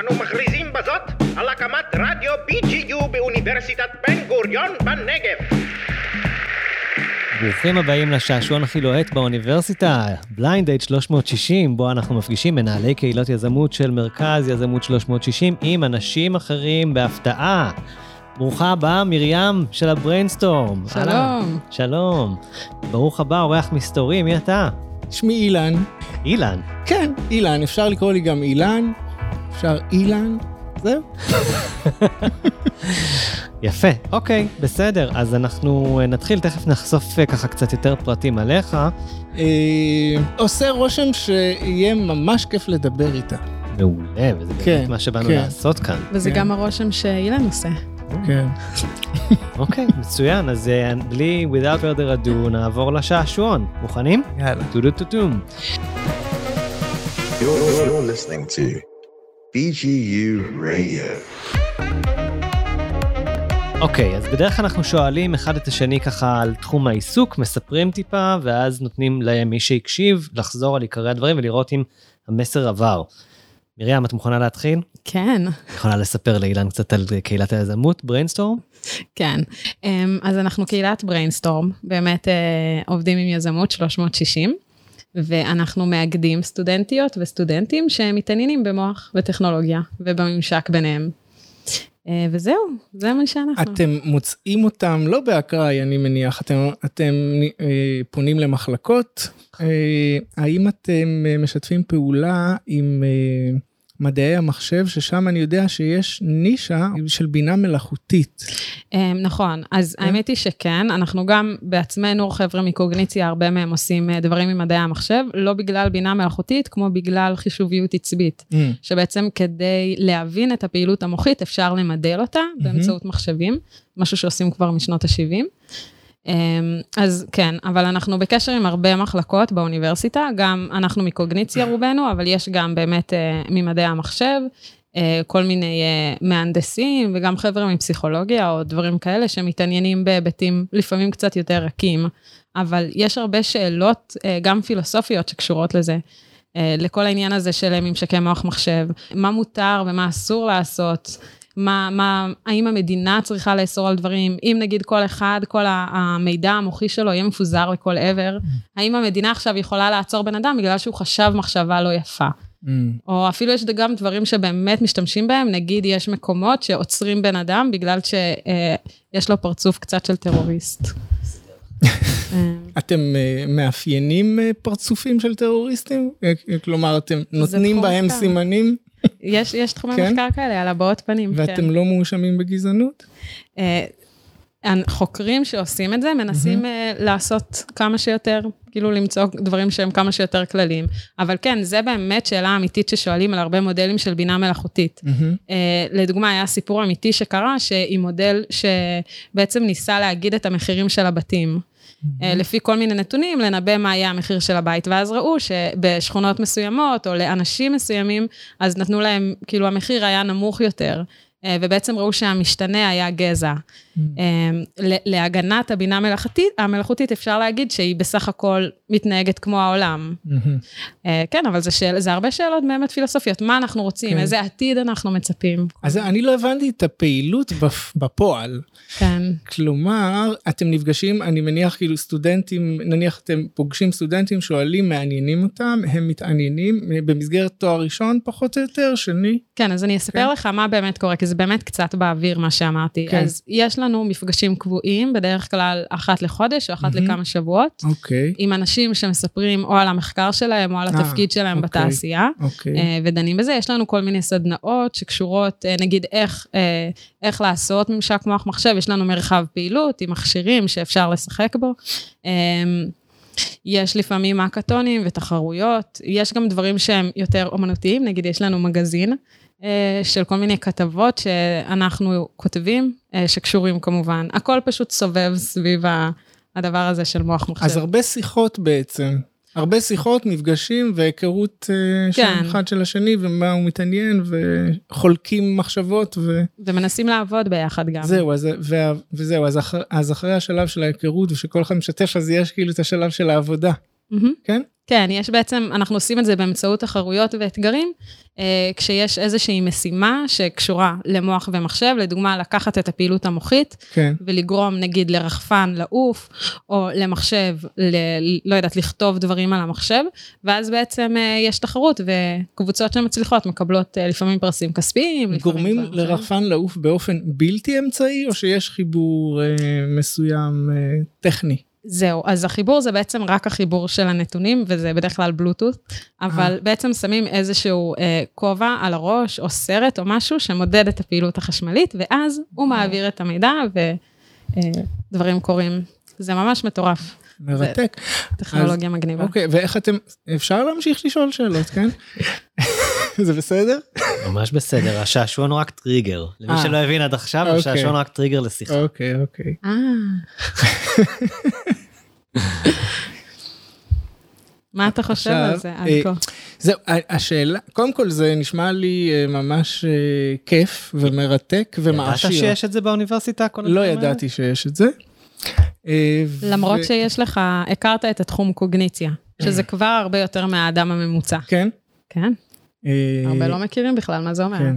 אנו מכריזים בזאת על הקמת רדיו BGU באוניברסיטת בן גוריון בנגב. ברוכים הבאים לשעשועון הכי לוהט באוניברסיטה, Blind Date 360, בו אנחנו מפגישים מנהלי קהילות יזמות של מרכז יזמות 360 עם אנשים אחרים בהפתעה. ברוכה הבאה, מרים של הבריינסטורם. שלום. אהלן. שלום. ברוך הבא, אורח מסתורי, מי אתה? שמי אילן. אילן. כן, אילן, אפשר לקרוא לי גם אילן, אפשר אילן, זהו. יפה, אוקיי, בסדר. אז אנחנו אה, נתחיל, תכף נחשוף אה, ככה קצת יותר פרטים עליך. אה, עושה רושם שיהיה ממש כיף לדבר איתה. מעולה, וזה באמת כן, מה שבאנו כן. לעשות כאן. וזה כן. גם הרושם שאילן עושה. כן. אוקיי, מצוין, אז בלי without further ado נעבור לשעשועון. מוכנים? יאללה. טו-דו-טו-טום. You're, you're listening to BGU Radio. אוקיי, אז בדרך כלל אנחנו שואלים אחד את השני ככה על תחום העיסוק, מספרים טיפה, ואז נותנים למי שהקשיב לחזור על עיקרי הדברים ולראות אם המסר עבר. מרים, את מוכנה להתחיל? כן, את יכולה לספר לאילן קצת על קהילת היזמות, בריינסטורם? כן. אמ, אז אנחנו קהילת בריינסטורם, באמת אה, עובדים עם יזמות 360, ואנחנו מאגדים סטודנטיות וסטודנטים שמתעניינים במוח וטכנולוגיה ובממשק ביניהם. אה, וזהו, זה מה שאנחנו. אתם מוצאים אותם לא באקראי, אני מניח, אתם, אתם אה, פונים למחלקות. אה, האם אתם משתפים פעולה עם אה, מדעי המחשב, ששם אני יודע שיש נישה של בינה מלאכותית. אמ, נכון, אז כן. האמת היא שכן, אנחנו גם בעצמנו, חבר'ה מקוגניציה, הרבה מהם עושים אה, דברים עם מדעי המחשב, לא בגלל בינה מלאכותית, כמו בגלל חישוביות עצבית. Mm, שבעצם כדי להבין את הפעילות המוחית, אפשר למדל אותה באמצעות מחשבים, משהו שעושים כבר משנות ה-70. אז כן, אבל אנחנו בקשר עם הרבה מחלקות באוניברסיטה, גם אנחנו מקוגניציה רובנו, אבל יש גם באמת אה, ממדעי המחשב, אה, כל מיני אה, מהנדסים וגם חבר'ה מפסיכולוגיה או דברים כאלה שמתעניינים בהיבטים לפעמים קצת יותר רכים, אבל יש הרבה שאלות, גם פילוסופיות שקשורות לזה. לכל העניין הזה של ממשקי מוח מחשב, מה מותר ומה אסור לעשות, מה, מה, האם המדינה צריכה לאסור על דברים, אם נגיד כל אחד, כל המידע המוחי שלו יהיה מפוזר לכל עבר, האם המדינה עכשיו יכולה לעצור בן אדם בגלל שהוא חשב מחשבה לא יפה. mm. או אפילו יש גם דברים שבאמת משתמשים בהם, נגיד יש מקומות שעוצרים בן אדם בגלל שיש לו פרצוף קצת של טרוריסט. אה, אתם אה, מאפיינים אה, פרצופים של טרוריסטים? אה, כלומר, אתם נותנים בהם. סימנים יש, יש תחומי כן? מחקר כאלה על הבעות פנים. כן. ואתם לא מואשמים בגזענות? אה, חוקרים שעושים את זה מנסים אה, לעשות כמה שיותר, כאילו למצוא דברים שהם כמה שיותר כלליים. אבל כן, זה באמת שאלה אמיתית ששואלים על הרבה מודלים של בינה מלאכותית. אה, לדוגמה, היה סיפור אמיתי שקרה, שעם מודל שבעצם ניסה להגיד את המחירים של הבתים. אה, לפי כל מיני נתונים, לנבא מה יהיה המחיר של הבית, ואז ראו שבשכונות מסוימות, או לאנשים מסוימים, אז נתנו להם, כאילו המחיר היה נמוך יותר, ובעצם ראו שהמשתנה היה גזע. אה, ל- להגנת הבינה המלאכותית, המלאכותית אפשר להגיד שהיא בסך הכל מתנהגת כמו העולם. אה, כן, אבל זה, שאל, זה הרבה שאלות באמת פילוסופיות, מה אנחנו רוצים, כן. איזה עתיד אנחנו מצפים. אז אני לא הבנתי את הפעילות בפ- בפועל. כן. כלומר, אתם נפגשים, אני מניח כאילו סטודנטים, נניח אתם פוגשים סטודנטים, שואלים, מעניינים אותם, הם מתעניינים במסגרת תואר ראשון פחות או יותר, שני. כן, אז אני אספר כן. לך מה באמת קורה, כי זה באמת קצת באוויר מה שאמרתי. כן. אז יש לנו מפגשים קבועים, בדרך כלל אחת לחודש או אחת מהמם. לכמה שבועות, אוקיי, עם אנשים שמספרים או על המחקר שלהם או על אה, התפקיד שלהם אוקיי. בתעשייה. אוקיי. אה, ודנים בזה. יש לנו כל מיני סדנאות שקשורות, אה, נגיד, איך, איך לעשות ממשק מוח מחשב, יש לנו מרחב פעילות עם מכשירים שאפשר לשחק בו. אה, יש לפעמים האקתונים ותחרויות, יש גם דברים שהם יותר אומנותיים, נגיד יש לנו מגזין של כל מיני כתבות שאנחנו כותבים, אה, שקשורים כמובן. הכל פשוט סובב סביב הדבר הזה של מוח מחשב. אז הרבה שיחות בעצם. הרבה שיחות, מפגשים והיכרות אה, של כן. אחד של השני ומה הוא מתעניין וחולקים מחשבות ו... ומנסים לעבוד ביחד גם. זהו, אז, וה, וזהו, אז, אחר, אז אחרי השלב של ההיכרות ושכל אחד משתף, אז יש כאילו את השלב של העבודה, מהמם. כן? כן, יש בעצם, אנחנו עושים את זה באמצעות תחרויות ואתגרים, אה, כשיש איזושהי משימה שקשורה למוח ומחשב, לדוגמה, לקחת את הפעילות המוחית, כן. ולגרום נגיד לרחפן לעוף, או למחשב, ל, לא יודעת, לכתוב דברים על המחשב, ואז בעצם אה, יש תחרות, וקבוצות שמצליחות מקבלות אה, לפעמים פרסים כספיים. גורמים. לרחפן לעוף באופן בלתי אמצעי, או שיש חיבור אה, מסוים אה, טכני? זהו, אז החיבור זה בעצם רק החיבור של הנתונים, וזה בדרך כלל בלוטות, אבל אה. בעצם שמים איזשהו אה, כובע על הראש, או סרט, או משהו שמודד את הפעילות החשמלית, ואז הוא מעביר את המידע, ודברים קורים. זה ממש מטורף, מרתק. טכנולוגיה מגניבה. אוקיי, ואיך אתם, אפשר להמשיך לשאול שאלות, כן? זה בסדר? ממש בסדר, השעשועון הוא רק טריגר. למי אה. שלא הבין עד עכשיו, אוקיי. השעשועון הוא רק טריגר לשיחה. אוקיי, אוקיי. אה. מה אתה חושב על עכשיו, זה עד אה, כה? זהו, ה- השאלה, קודם כל זה נשמע לי אה, ממש אה, כיף ומרתק ידעת ומעשיר. שיש את זה באוניברסיטה? כל לא? ידעתי שיש את זה. אה, למרות ו- שיש לך, הכרת את התחום קוגניציה, שזה כבר הרבה יותר מהאדם הממוצע. כן? כן, אה, הרבה לא מכירים בכלל מה זה אומר. כן.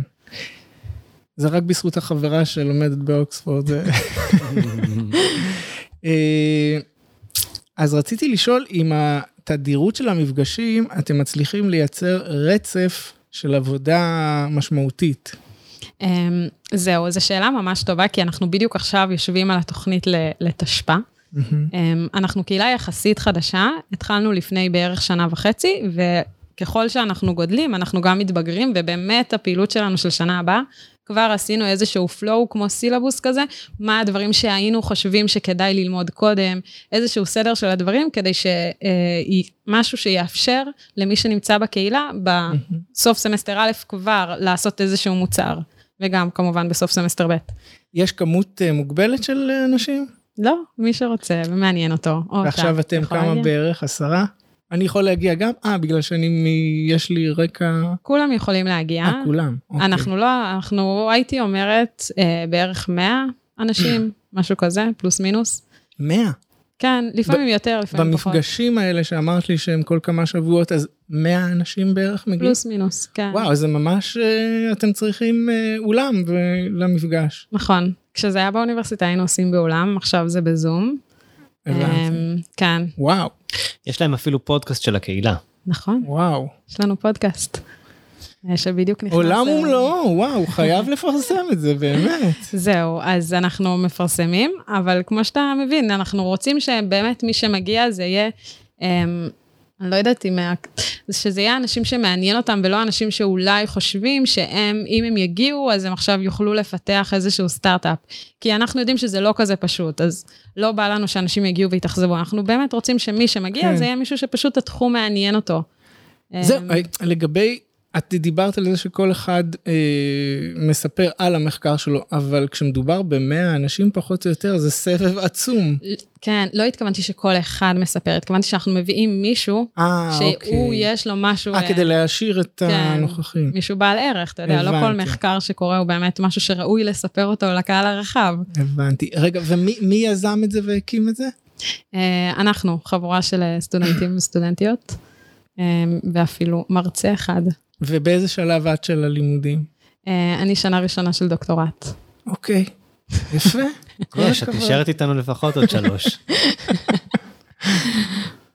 זה רק בזכות החברה שלומדת באוקספורד. אז רציתי לשאול אם התדירות של המפגשים, אתם מצליחים לייצר רצף של עבודה משמעותית. אמ, זהו, זו שאלה ממש טובה, כי אנחנו בדיוק עכשיו יושבים על התוכנית לתשפ"א. אמ, אנחנו קהילה יחסית חדשה, התחלנו לפני בערך שנה וחצי, וככל שאנחנו גודלים, אנחנו גם מתבגרים, ובאמת הפעילות שלנו של שנה הבאה, כבר עשינו איזשהו flow כמו סילבוס כזה, מה הדברים שהיינו חושבים שכדאי ללמוד קודם, איזשהו סדר של הדברים, כדי שמשהו שיאפשר למי שנמצא בקהילה, בסוף סמסטר א' כבר לעשות איזשהו מוצר, וגם כמובן בסוף סמסטר ב'. יש כמות אה, מוגבלת של אה, אנשים? לא, מי שרוצה ומעניין אותו. ועכשיו אתם כמה. בערך? עשרה? אני יכול להגיע גם? אה, בגלל שאני, מ- יש לי רקע... כולם יכולים להגיע. אה, כולם. אוקיי. אנחנו לא, אנחנו, הייתי אומרת, אה, בערך 100 אנשים, משהו כזה, פלוס מינוס. מאה. כן, לפעמים יותר, לפעמים פחות. במפגשים האלה שאמרת לי שהם כל כמה שבועות, אז 100 אנשים בערך מגיעים? פלוס מינוס, כן. וואו, זה ממש, אה, אתם צריכים אה, אולם למפגש. נכון. כשזה היה באוניברסיטה היינו עושים באולם, עכשיו זה בזום. הבנתי. אמ, כן, וואו, יש להם אפילו פודקאסט של הקהילה. נכון, וואו. יש לנו פודקאסט. אה, שבדיוק נכנס... עולם אה, ומלואו, וואו, חייב לפרסם את זה, באמת. זהו, אז אנחנו מפרסמים, אבל כמו שאתה מבין, אנחנו רוצים שבאמת מי שמגיע זה יהיה, אמ, אני לא יודעת אם, שזה יהיה אנשים שמעניין אותם ולא אנשים שאולי חושבים שהם, אם הם יגיעו, אז הם עכשיו יוכלו לפתח איזשהו סטארט-אפ. כי אנחנו יודעים שזה לא כזה פשוט, אז לא בא לנו שאנשים יגיעו ויתאכזבו, אנחנו באמת רוצים שמי שמגיע כן. זה יהיה מישהו שפשוט התחום מעניין אותו. זהו, אמ, אה, לגבי, את דיברת על זה שכל אחד אה, מספר על המחקר שלו, אבל כשמדובר במאה אנשים פחות או יותר, זה סבב עצום. כן, לא התכוונתי שכל אחד מספר, התכוונתי שאנחנו מביאים מישהו אה, שהוא, אוקיי. יש לו משהו... אה, כדי להעשיר את כן. הנוכחים. מישהו בעל ערך, אתה יודע, לא כל הבנתי. מחקר שקורה הוא באמת משהו שראוי לספר אותו לקהל הרחב. הבנתי. רגע, ומי מי יזם את זה והקים את זה? אה, אנחנו, חבורה של אה, סטודנטים וסטודנטיות, אה, ואפילו מרצה אחד. ובאיזה שלב את של הלימודים? אה, אני שנה ראשונה של דוקטורט. אוקיי, יפה. יש, את. נשארת איתנו לפחות עוד שלוש.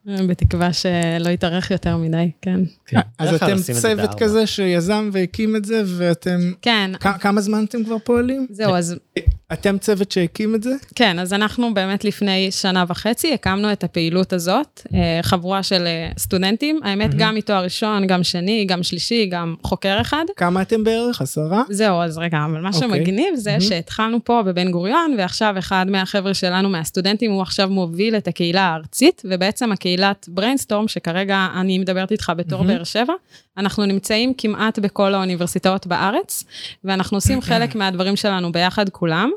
אה, בתקווה שלא יתארך יותר מדי, כן. כן, אז בדרך כלל אתם צוות. כזה שיזם והקים את זה, ואתם... כן, כמה זמן אתם כבר פועלים? זהו, אז אתם צוות שהקים את זה? כן, אז אנחנו באמת לפני שנה וחצי הקמנו את הפעילות הזאת, אה, חבורה של אה, סטודנטים, האמת גם מתואר ראשון, גם שני, גם שלישי, גם חוקר אחד. כמה אתם בערך? עשרה? זהו, אז רגע, אבל מה אוקיי. שמגניב זה. שהתחלנו פה בבן גוריון, ועכשיו אחד מהחבר'ה שלנו, מהסטודנטים, הוא עכשיו מוביל את הקהילה הארצית, ובעצם הקהילת בריינסטורם, שכרגע אני מדברת איתך בתור מהמם. באר שבע, אנחנו נמצאים כמעט בכל האוניברסיטאות בארץ, ואנחנו עושים חלק מהדברים שלנו ביחד כולם.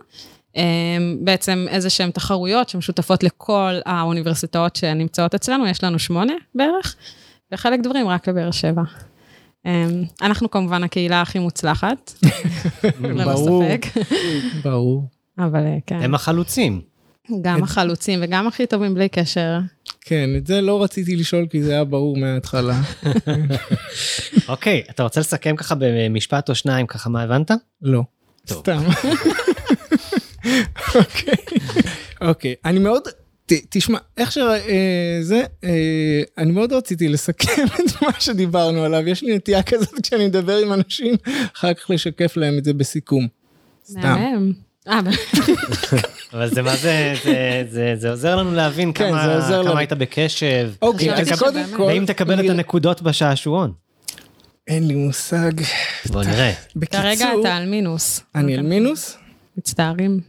אמ, בעצם איזה שהן תחרויות שמשותפות לכל האוניברסיטאות שנמצאות אצלנו, יש לנו שמונה בערך, וחלק דברים רק לבאר שבע. אמ, אנחנו כמובן הקהילה הכי מוצלחת, ללא ברור. ספק, ברור. אבל אה, כן. הם החלוצים. גם החלוצים וגם הכי טובים בלי קשר. כן, את זה לא רציתי לשאול כי זה היה ברור מההתחלה. אוקיי, אתה רוצה לסכם ככה במשפט או שניים, ככה מה הבנת? לא. טוב. סתם. אוקיי. אוקיי, אני מאוד... ת, תשמע, איך ש... אה, זה, אה, אני מאוד רציתי לסכם את מה שדיברנו עליו, יש לי נטייה כזאת כשאני מדבר עם אנשים, אחר כך לשקף להם את זה בסיכום. סתם. אה? אבל זה מה זה, זה, זה, זה עוזר לנו להבין כן, כמה. היית בקשב. אוקיי, ואם אז קודם כל... ואם תקבל את הנקודות בשעשועון. אין לי מושג. בוא נראה. כרגע אתה על מינוס. אני על מינוס? מצטערים.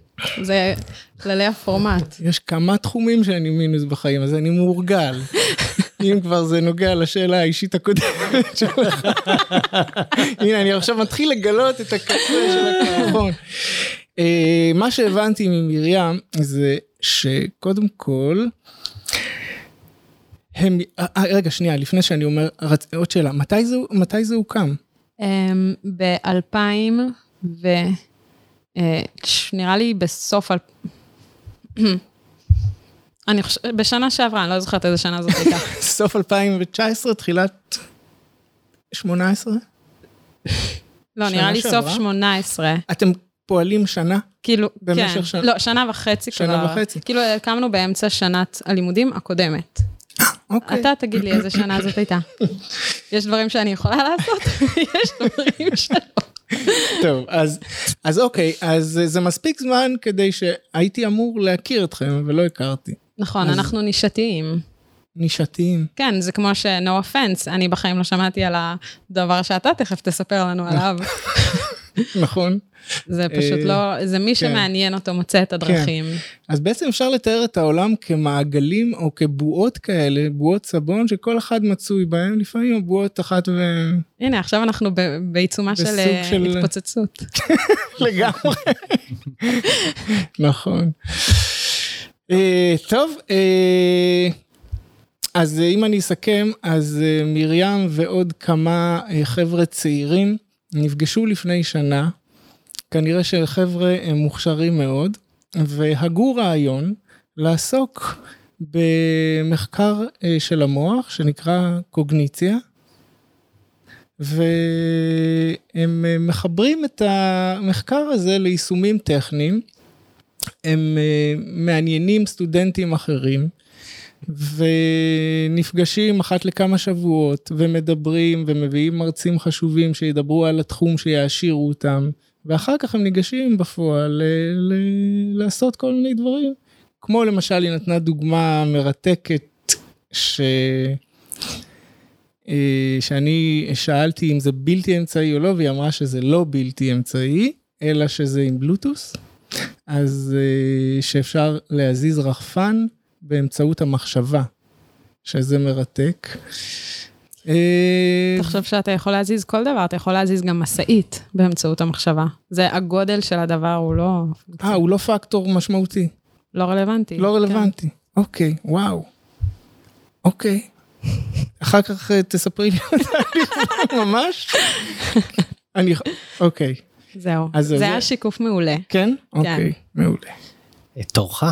זה כללי הפורמט. יש כמה תחומים שאני מינוס בחיים, אז אני מורגל. אם כבר זה נוגע לשאלה האישית הקודמת שלך. הנה, אני עכשיו מתחיל לגלות את הקצה של הקרחון. אה, מה שהבנתי ממרים זה שקודם כל, הם, אה, אה, רגע, שנייה, לפני שאני אומר, רצ... עוד שאלה, מתי זה, מתי זה הוקם? אמ, ב-2000 ו... אה, נראה לי בסוף... אני חושבת, בשנה שעברה, אני לא זוכרת איזה שנה זאת הייתה. סוף 2019, תחילת 18? לא, נראה לי שעברה? סוף 18. אתם פועלים שנה? כאילו, במשך כן. שנה? לא, שנה וחצי שנה כבר. וחצי. כאילו, הקמנו באמצע שנת הלימודים הקודמת. אוקיי. אתה תגיד לי איזה שנה זאת הייתה. יש דברים שאני יכולה לעשות, יש דברים שלא. טוב, אז, אז אוקיי, אז זה מספיק זמן כדי שהייתי אמור להכיר אתכם, ולא הכרתי. נכון, אז- אנחנו נישתיים. נישתיים. כן, זה כמו ש-no offense, אני בחיים לא שמעתי על הדבר שאתה תכף תספר לנו עליו. נכון? זה פשוט אה, לא, זה מי שמעניין אותו מוצא את הדרכים. אז בעצם אפשר לתאר את העולם כמעגלים או כבועות כאלה, בועות סבון, שכל אחד מצוי בהם, לפעמים הבועות אחת ו... הנה, עכשיו אנחנו בעיצומה של אה, התפוצצות. לגמרי. נכון. אה, טוב, אז אם אני אסכם, אז מרים ועוד כמה חבר'ה צעירים נפגשו לפני שנה, כנראה שחבר'ה מוכשרים מאוד, והגו רעיון לעסוק במחקר אה, של המוח שנקרא קוגניציה. והם אה, מחברים את המחקר הזה ליישומים טכניים. הם אה, מעניינים סטודנטים אחרים, ונפגשים אחת לכמה שבועות, ומדברים, ומביאים מרצים חשובים שידברו על התחום שיעשירו אותם, ואחר כך הם ניגשים בפועל ל- ל- לעשות כל מיני דברים. כמו למשל, היא נתנה דוגמה מרתקת, ש... אה, שאני שאלתי אם זה בלתי אמצעי או לא, והיא אמרה שזה לא בלתי אמצעי, אלא שזה עם בלוטוס. אז אה, שאפשר להזיז רחפן באמצעות המחשבה, שזה מרתק. אה, תחשוב שאתה יכול להזיז כל דבר, אתה יכול להזיז גם משאית באמצעות המחשבה. זה הגודל של הדבר הוא לא, אה, הוא לא פקטור משמעותי, לא רלוונטי. לא רלוונטי. אוקיי, וואו. אוקיי. אחר כך אה, תספרי לי ממש. אני, אוקיי, כן, זהו. זה- היה שיקוף מעולה. כן? אוקיי, מעולה. את תורך.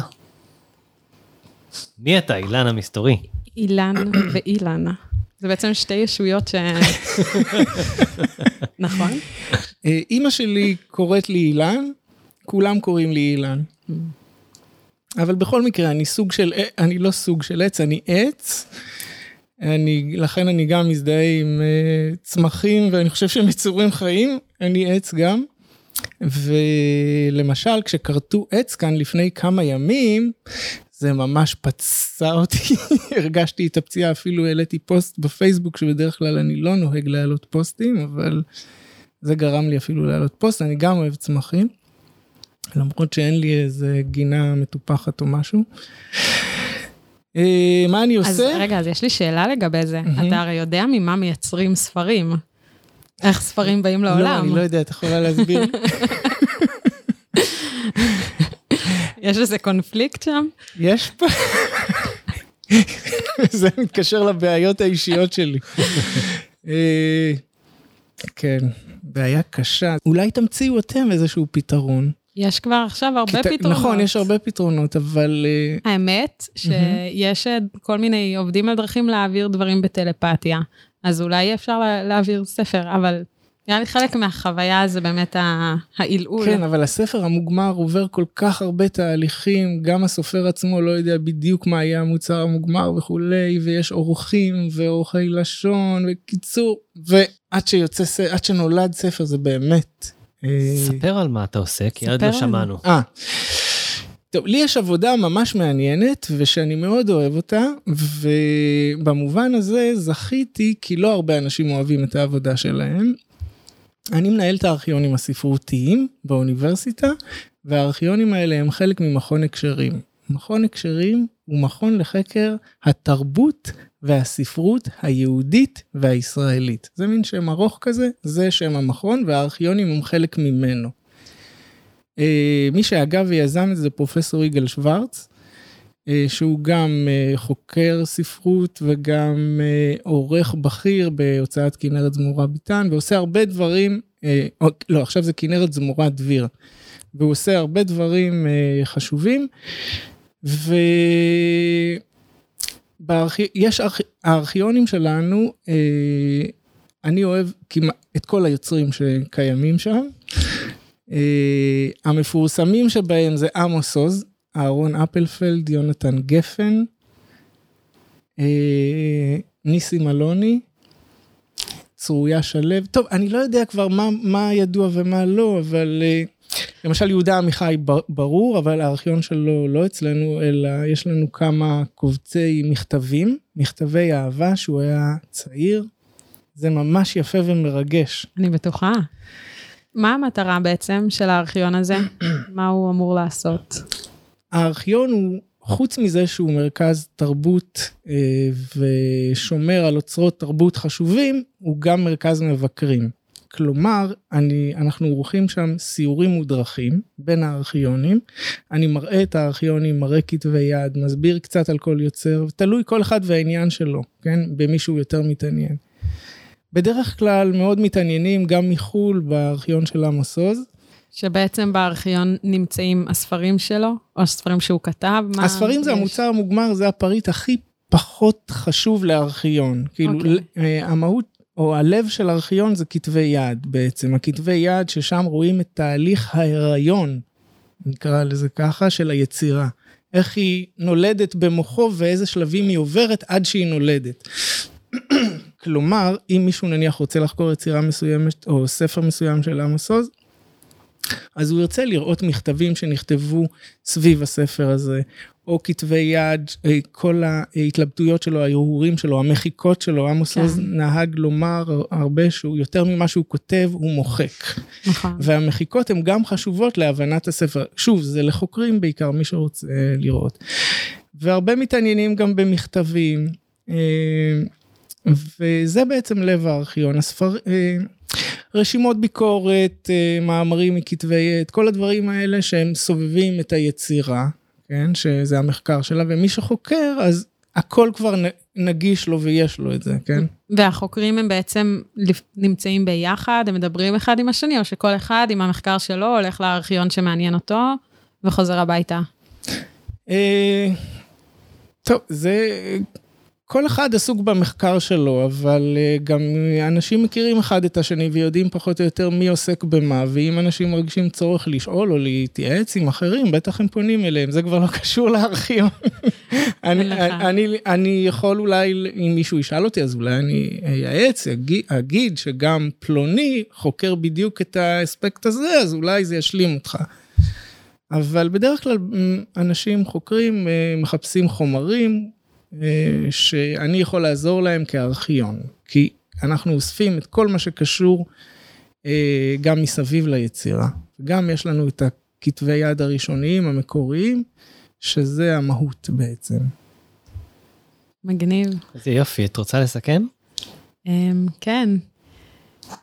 מי אתה, אילן המסתורי? אילן ואילן. זה בעצם שתי ישויות ש... נכון? אה, אימא שלי קוראת לי אילן, כולם קוראים לי אילן. אבל בכל מקרה, אני סוג של, אני לא סוג של עץ, אני עץ. אני, לכן אני גם מזדהה עם uh, צמחים, ואני חושב שהם יצורים חיים, אני עץ גם. ולמשל, כשכרתו עץ כאן לפני כמה ימים, זה ממש פצע אותי, הרגשתי את הפציעה, אפילו העליתי פוסט בפייסבוק, שבדרך כלל אני לא נוהג להעלות פוסטים, אבל זה גרם לי אפילו להעלות פוסט, אני גם אוהב צמחים, למרות שאין לי איזה גינה מטופחת או משהו. אה, מה אני אז עושה? רגע, אז יש לי שאלה לגבי זה. מהמם. אתה הרי יודע ממה מייצרים ספרים. איך ספרים באים לא, לעולם. אני לא יודע, את יכולה להסביר? יש איזה קונפליקט שם? יש פה... זה מתקשר לבעיות האישיות שלי. אה, כן, בעיה קשה. אולי תמציאו אתם איזשהו פתרון יש כבר עכשיו הרבה כיתה- פתרונות. נכון, יש הרבה פתרונות, אבל... אה, האמת שיש אה, כל מיני עובדים על דרכים להעביר דברים בטלפתיה, אז אולי אפשר לה- להעביר ספר, אבל נראה לי חלק מהחוויה זה באמת ה- העילול. כן, אבל הספר המוגמר עובר כל כך הרבה תהליכים, גם הסופר עצמו לא יודע בדיוק מה יהיה המוצר המוגמר וכולי, ויש אורחים ועורכי לשון, וקיצור, ועד שיוצא, עד שנולד ספר זה באמת... אה, ספר על מה אתה עושה, כי עוד ספר לא שמענו. אה. טוב, לי יש עבודה ממש מעניינת ושאני מאוד אוהב אותה, ובמובן הזה זכיתי כי לא הרבה אנשים אוהבים את העבודה שלהם. אני מנהל את הארכיונים הספרותיים באוניברסיטה, והארכיונים האלה הם חלק ממכון הקשרים. מכון הקשרים הוא מכון לחקר התרבות והספרות היהודית והישראלית. זה מין שם ארוך כזה, זה שם המכון, והארכיונים הם חלק ממנו. אה, מי שהגה ויזם את זה פרופסור יגאל שוורץ, שהוא גם אה, חוקר ספרות וגם אה, עורך בכיר בהוצאת כנרת זמורה ביטן, ועושה הרבה דברים, אה, או- לא, עכשיו זה כנרת זמורה דביר, והוא עושה הרבה דברים אה, חשובים, ו... בארכי... יש ארכ... הארכיונים שלנו, אה, אני אוהב כמעט את כל היוצרים שקיימים שם. אה, המפורסמים שבהם זה עמוס עוז, אהרון אפלפלד, יונתן גפן, אה, ניסים אלוני, צרויה שלו. טוב, אני לא יודע כבר מה, מה ידוע ומה לא, אבל אה, למשל יהודה עמיחי ברור, אבל הארכיון שלו לא אצלנו, אלא יש לנו כמה קובצי מכתבים, מכתבי אהבה, שהוא היה צעיר. זה ממש יפה ומרגש. אני בטוחה. מה המטרה בעצם של הארכיון הזה? מה הוא אמור לעשות? הארכיון הוא, חוץ מזה שהוא מרכז תרבות אה, ושומר על אוצרות תרבות חשובים, הוא גם מרכז מבקרים. כלומר, אני, אנחנו עורכים שם סיורים מודרכים בין הארכיונים. אני מראה את הארכיונים, מראה כתבי יד, מסביר קצת על כל יוצר, תלוי כל אחד והעניין שלו, כן? במי שהוא יותר מתעניין. בדרך כלל מאוד מתעניינים גם מחו"ל בארכיון של עמוס עוז. שבעצם בארכיון נמצאים הספרים שלו, או הספרים שהוא כתב? מה הספרים זה יש? המוצר המוגמר, זה הפריט הכי פחות חשוב לארכיון. כאילו, אוקיי. אה, המהות או הלב של ארכיון זה כתבי יד בעצם. הכתבי יד ששם רואים את תהליך ההיריון, נקרא לזה ככה, של היצירה. איך היא נולדת במוחו ואיזה שלבים היא עוברת עד שהיא נולדת. כלומר, אם מישהו נניח רוצה לחקור יצירה מסוימת או ספר מסוים של עמוס עוז, אז הוא ירצה לראות מכתבים שנכתבו סביב הספר הזה, או כתבי יד, אה, כל ההתלבטויות שלו, ההרהורים שלו, המחיקות שלו, עמוס כן. עוז נהג לומר הרבה שהוא יותר ממה שהוא כותב, הוא מוחק. נכון. והמחיקות הן גם חשובות להבנת הספר. שוב, זה לחוקרים בעיקר, מי שרוצה אה, לראות. והרבה מתעניינים גם במכתבים, אה, וזה בעצם לב הארכיון. הספר... רשימות ביקורת, אה, מאמרים מכתבי עת, כל הדברים האלה שהם סובבים את היצירה, כן, שזה המחקר שלה, ומי שחוקר, אז הכל כבר נגיש לו ויש לו את זה, כן? והחוקרים הם בעצם נמצאים ביחד, הם מדברים אחד עם השני, או שכל אחד עם המחקר שלו הולך לארכיון שמעניין אותו וחוזר הביתה. אה, טוב, זה... כל אחד עסוק במחקר שלו, אבל אה, גם אנשים מכירים אחד את השני ויודעים פחות או יותר מי עוסק במה, ואם אנשים מרגישים צורך לשאול או להתייעץ עם אחרים, בטח הם פונים אליהם, זה כבר לא קשור לארכיון. אני, לך. אני, אני יכול אולי, אם מישהו ישאל אותי, אז אולי אני אייעץ, אגיד, אגיד שגם פלוני חוקר בדיוק את האספקט הזה, אז אולי זה ישלים אותך. אבל בדרך כלל אנשים חוקרים אה, מחפשים חומרים שאני יכול לעזור להם כארכיון, כי אנחנו אוספים את כל מה שקשור אה, גם מסביב ליצירה. גם יש לנו את הכתבי יד הראשוניים המקוריים, שזה המהות בעצם. מגניב. איזה יופי, את רוצה לסכם? אמ, כן,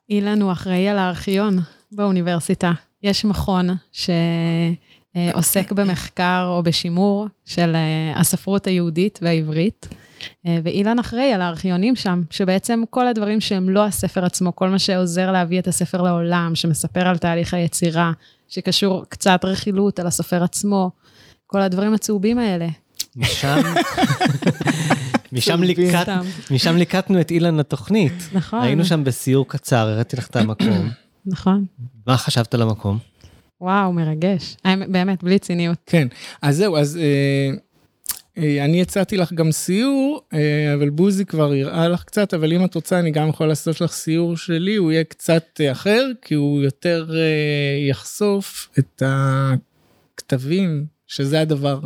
אילן הוא אחראי על הארכיון באוניברסיטה. יש מכון שעוסק במחקר או בשימור של אה, הספרות היהודית והעברית. אה, ואילן אחראי על הארכיונים שם, שבעצם כל הדברים שהם לא הספר עצמו, כל מה שעוזר להביא את הספר לעולם, שמספר על תהליך היצירה, שקשור קצת רכילות על הסופר עצמו, כל הדברים הצהובים האלה. משם, משם, ליקט, סתם. משם ליקטנו את אילן לתוכנית. נכון. היינו שם בסיור קצר, הראיתי לך את המקום. נכון. מה חשבת על המקום? וואו, מרגש. באמת, בלי ציניות. כן, אז זהו, אז אה, אה, אני הצעתי לך גם סיור, אה, אבל בוזי כבר הראה לך קצת, אבל אם את רוצה, אני גם יכול לעשות לך סיור שלי, הוא יהיה קצת אחר, כי הוא יותר יחשוף את הכתבים, שזה הדבר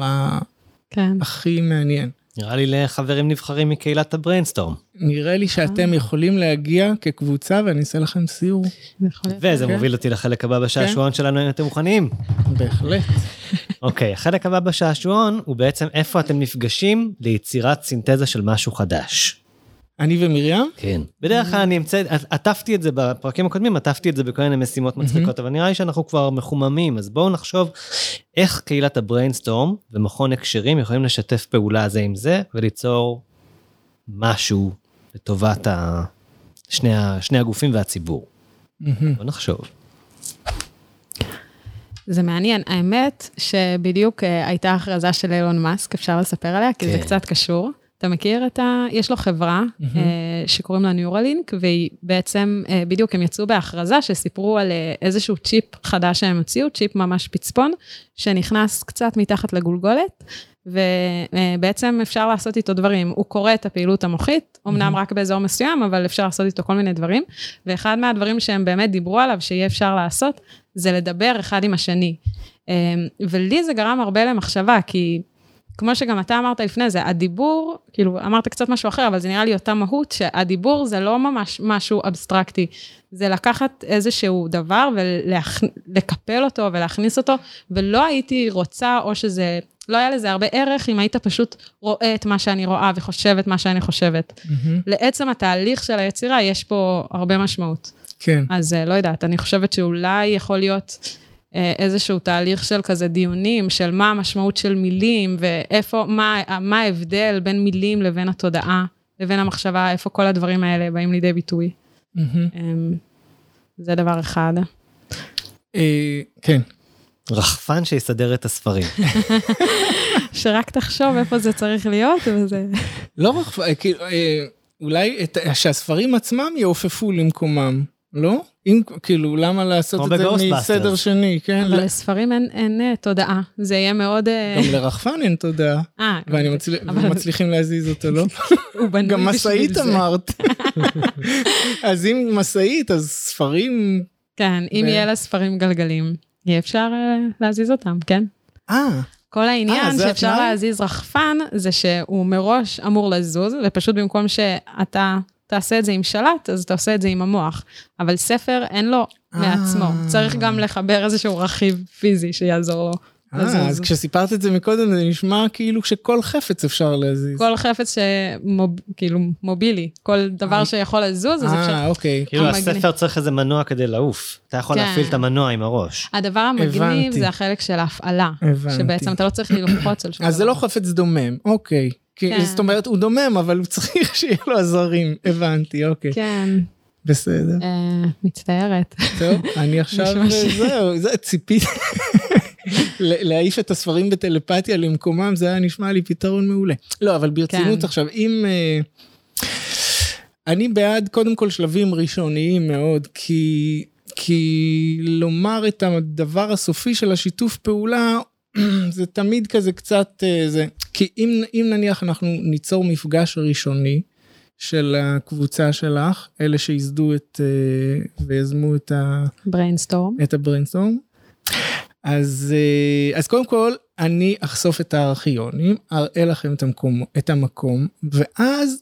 כן. הכי מעניין. נראה לי לחברים נבחרים מקהילת הבריינסטורם. נראה לי שאתם יכולים להגיע כקבוצה ואני אעשה לכם סיור. להיות. וזה כן. מוביל אותי לחלק הבא בשעשועון שלנו, אם אתם מוכנים. בהחלט. אוקיי, החלק הבא בשעשועון הוא בעצם איפה אתם נפגשים ליצירת סינתזה של משהו חדש. אני ומרים? כן. בדרך כלל אני אמצא, עטפתי את זה בפרקים הקודמים, עטפתי את זה בכל מיני משימות מצחיקות, אבל נראה לי שאנחנו כבר מחוממים, אז בואו נחשוב איך קהילת הבריינסטורם ומכון הקשרים יכולים לשתף פעולה זה עם זה, וליצור משהו לטובת ה... שני, ה... שני הגופים והציבור. בואו נחשוב. זה מעניין. האמת שבדיוק אה, הייתה הכרזה של אילון מאסק, אפשר לספר עליה, כי זה כן. קצת קשור. אתה מכיר את ה... יש לו חברה אה, שקוראים לה ניורלינק, והיא בעצם, אה, בדיוק הם יצאו בהכרזה שסיפרו על אה, איזשהו צ'יפ חדש שהם הוציאו, צ'יפ ממש פצפון, שנכנס קצת מתחת לגולגולת, ובעצם אפשר לעשות איתו דברים. הוא קורא את הפעילות המוחית, אמנם רק באזור מסוים, אבל אפשר לעשות איתו כל מיני דברים. ואחד מהדברים שהם באמת דיברו עליו, שיהיה אפשר לעשות, זה לדבר אחד עם השני. אה, ולי זה גרם הרבה למחשבה, כי כמו שגם אתה אמרת לפני זה, הדיבור, כאילו, אמרת קצת משהו אחר, אבל זה נראה לי אותה מהות, שהדיבור זה לא ממש משהו אבסטרקטי, זה לקחת איזשהו דבר ולקפל אותו ולהכניס אותו, ולא הייתי רוצה, או שזה, לא היה לזה הרבה ערך אם היית פשוט רואה את מה שאני רואה וחושב את מה שאני חושבת. מהמם. לעצם התהליך של היצירה יש פה הרבה משמעות. כן. אז אה, לא יודעת, אני חושבת שאולי יכול להיות איזשהו תהליך של כזה דיונים, של מה המשמעות של מילים, ואיפה, מה, מה ההבדל בין מילים לבין התודעה, לבין המחשבה, איפה כל הדברים האלה באים לידי ביטוי. אמ, זה דבר אחד. אה, כן. רחפן שיסדר את הספרים. שרק תחשוב איפה זה צריך להיות, וזה... לא רק, אה, כאילו, אה, אולי את- שהספרים עצמם יעופפו למקומם, לא? אם, כאילו, למה לעשות את זה. מסדר שני, כן? אבל לספרים אין, אין אה, תודעה, זה יהיה מאוד... אה, גם לרחפן אין תודעה, אה, ואני מצל... אבל- מצליחים להזיז אותו, לא? הוא בנוי גם בשביל משאית זה. אמרת. אז אם משאית, אז ספרים... כן, אם ו- יהיה לה ספרים גלגלים, יהיה אפשר אה, להזיז אותם, כן? אה, כל העניין זה שאפשר התנאי? להזיז רחפן, זה שהוא מראש אמור לזוז, ופשוט במקום שאתה תעשה את זה עם שלט, אז אתה עושה את זה עם המוח. אבל ספר אין לו אה. מעצמו, צריך גם לחבר איזשהו רכיב פיזי שיעזור לו אה, אז. כשסיפרת את זה מקודם, זה נשמע כאילו שכל חפץ אפשר להזיז. כל חפץ שכאילו מובילי, כל דבר שיכול לזוז, אז אפשר... אה, אוקיי. כאילו. הספר צריך איזה מנוע כדי לעוף. אתה יכול כן. להפעיל את המנוע עם הראש. הדבר המגניב. זה החלק של ההפעלה. הבנתי. שבעצם אתה לא צריך ללחוץ על שום דבר. אז זה לא חפץ דומם, אוקיי. כי- כן. זאת אומרת, הוא דומם, אבל הוא צריך שיהיה לו עזרים. הבנתי, אוקיי. כן, בסדר. אה, מצטערת. טוב, אני עכשיו, זהו, זה ציפיתי. להעיף את הספרים בטלפתיה למקומם, זה היה נשמע לי פתרון מעולה. לא, אבל ברצינות כן. עכשיו, אם... אה, אני בעד קודם כל שלבים ראשוניים מאוד, כי, כי לומר את הדבר הסופי של השיתוף פעולה, זה תמיד כזה קצת, אה, זה, כי אם, אם נניח אנחנו ניצור מפגש ראשוני של הקבוצה שלך, אלה שייסדו את, אה, ויזמו את ה... בריינסטורם. את הבריינסטורם. אז, אה, אז קודם כל, אני אחשוף את הארכיונים, אראה לכם את המקום, את המקום ואז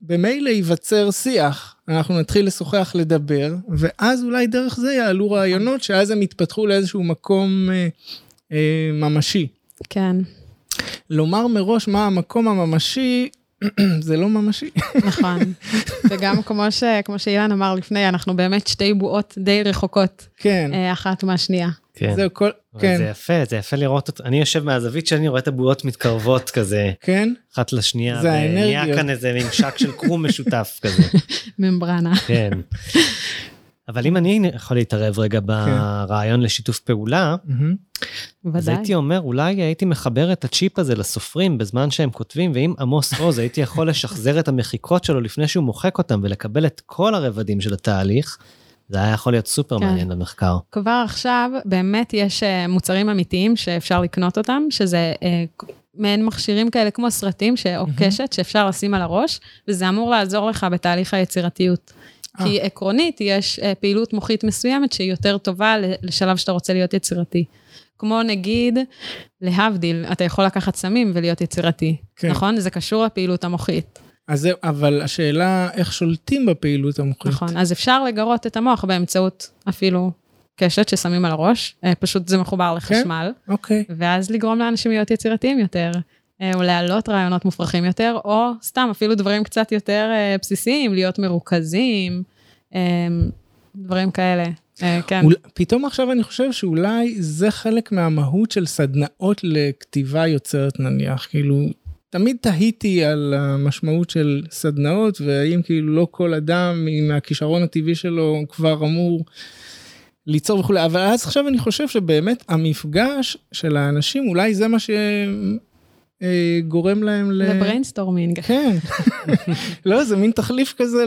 במילא ייווצר שיח. אנחנו נתחיל לשוחח, לדבר, ואז אולי דרך זה יעלו רעיונות, שאז הם יתפתחו לאיזשהו מקום אה, ממשי. כן. לומר מראש מה המקום הממשי, זה לא ממשי. נכון. וגם כמו, ש, כמו שאילן אמר לפני, אנחנו באמת שתי בועות די רחוקות כן, אה, אחת מהשנייה. כן. זהו, כל, כן, זה יפה, זה יפה לראות אותו. אני יושב מהזווית שאני רואה את הבועות מתקרבות כזה, כן, אחת לשנייה, זה ונהיה האנרגיות. כאן איזה ממשק של קרום משותף כזה. ממברנה. כן. אבל אם אני יכול להתערב רגע ברעיון לשיתוף פעולה. אז. הייתי אומר, אולי הייתי מחבר את הצ'יפ הזה לסופרים בזמן שהם כותבים, ואם עמוס עוז הייתי יכול לשחזר את המחיקות שלו לפני שהוא מוחק אותם ולקבל את כל הרבדים של התהליך, זה היה יכול להיות סופר כן. מעניין למחקר. כבר עכשיו באמת יש אה, מוצרים אמיתיים שאפשר לקנות אותם, שזה אה, מעין מכשירים כאלה כמו סרטים או קשת שאפשר לשים על הראש, וזה אמור לעזור לך בתהליך היצירתיות. כי עקרונית יש אה, פעילות מוחית מסוימת שהיא יותר טובה לשלב שאתה רוצה להיות יצירתי. כמו נגיד, להבדיל, אתה יכול לקחת סמים ולהיות יצירתי, כן. נכון? זה קשור לפעילות המוחית. אז זהו, אבל השאלה איך שולטים בפעילות המוחית. נכון, אז אפשר לגרות את המוח באמצעות אפילו קשת ששמים על הראש, אה, פשוט זה מחובר לחשמל, אוקיי. ואז לגרום לאנשים להיות יצירתיים יותר, אה, או להעלות רעיונות מופרכים יותר, או סתם אפילו דברים קצת יותר אה, בסיסיים, להיות מרוכזים, אה, דברים כאלה. אה, כן, אול, פתאום עכשיו אני חושב שאולי זה חלק מהמהות של סדנאות לכתיבה יוצרת נניח, כאילו, תמיד תהיתי על המשמעות של סדנאות, והאם כאילו לא כל אדם עם הכישרון הטבעי שלו כבר אמור ליצור וכולי, אבל אז עכשיו אני חושב שבאמת המפגש של האנשים, אולי זה מה שגורם להם ל... זה brainstorming. כן. לא, זה מין תחליף כזה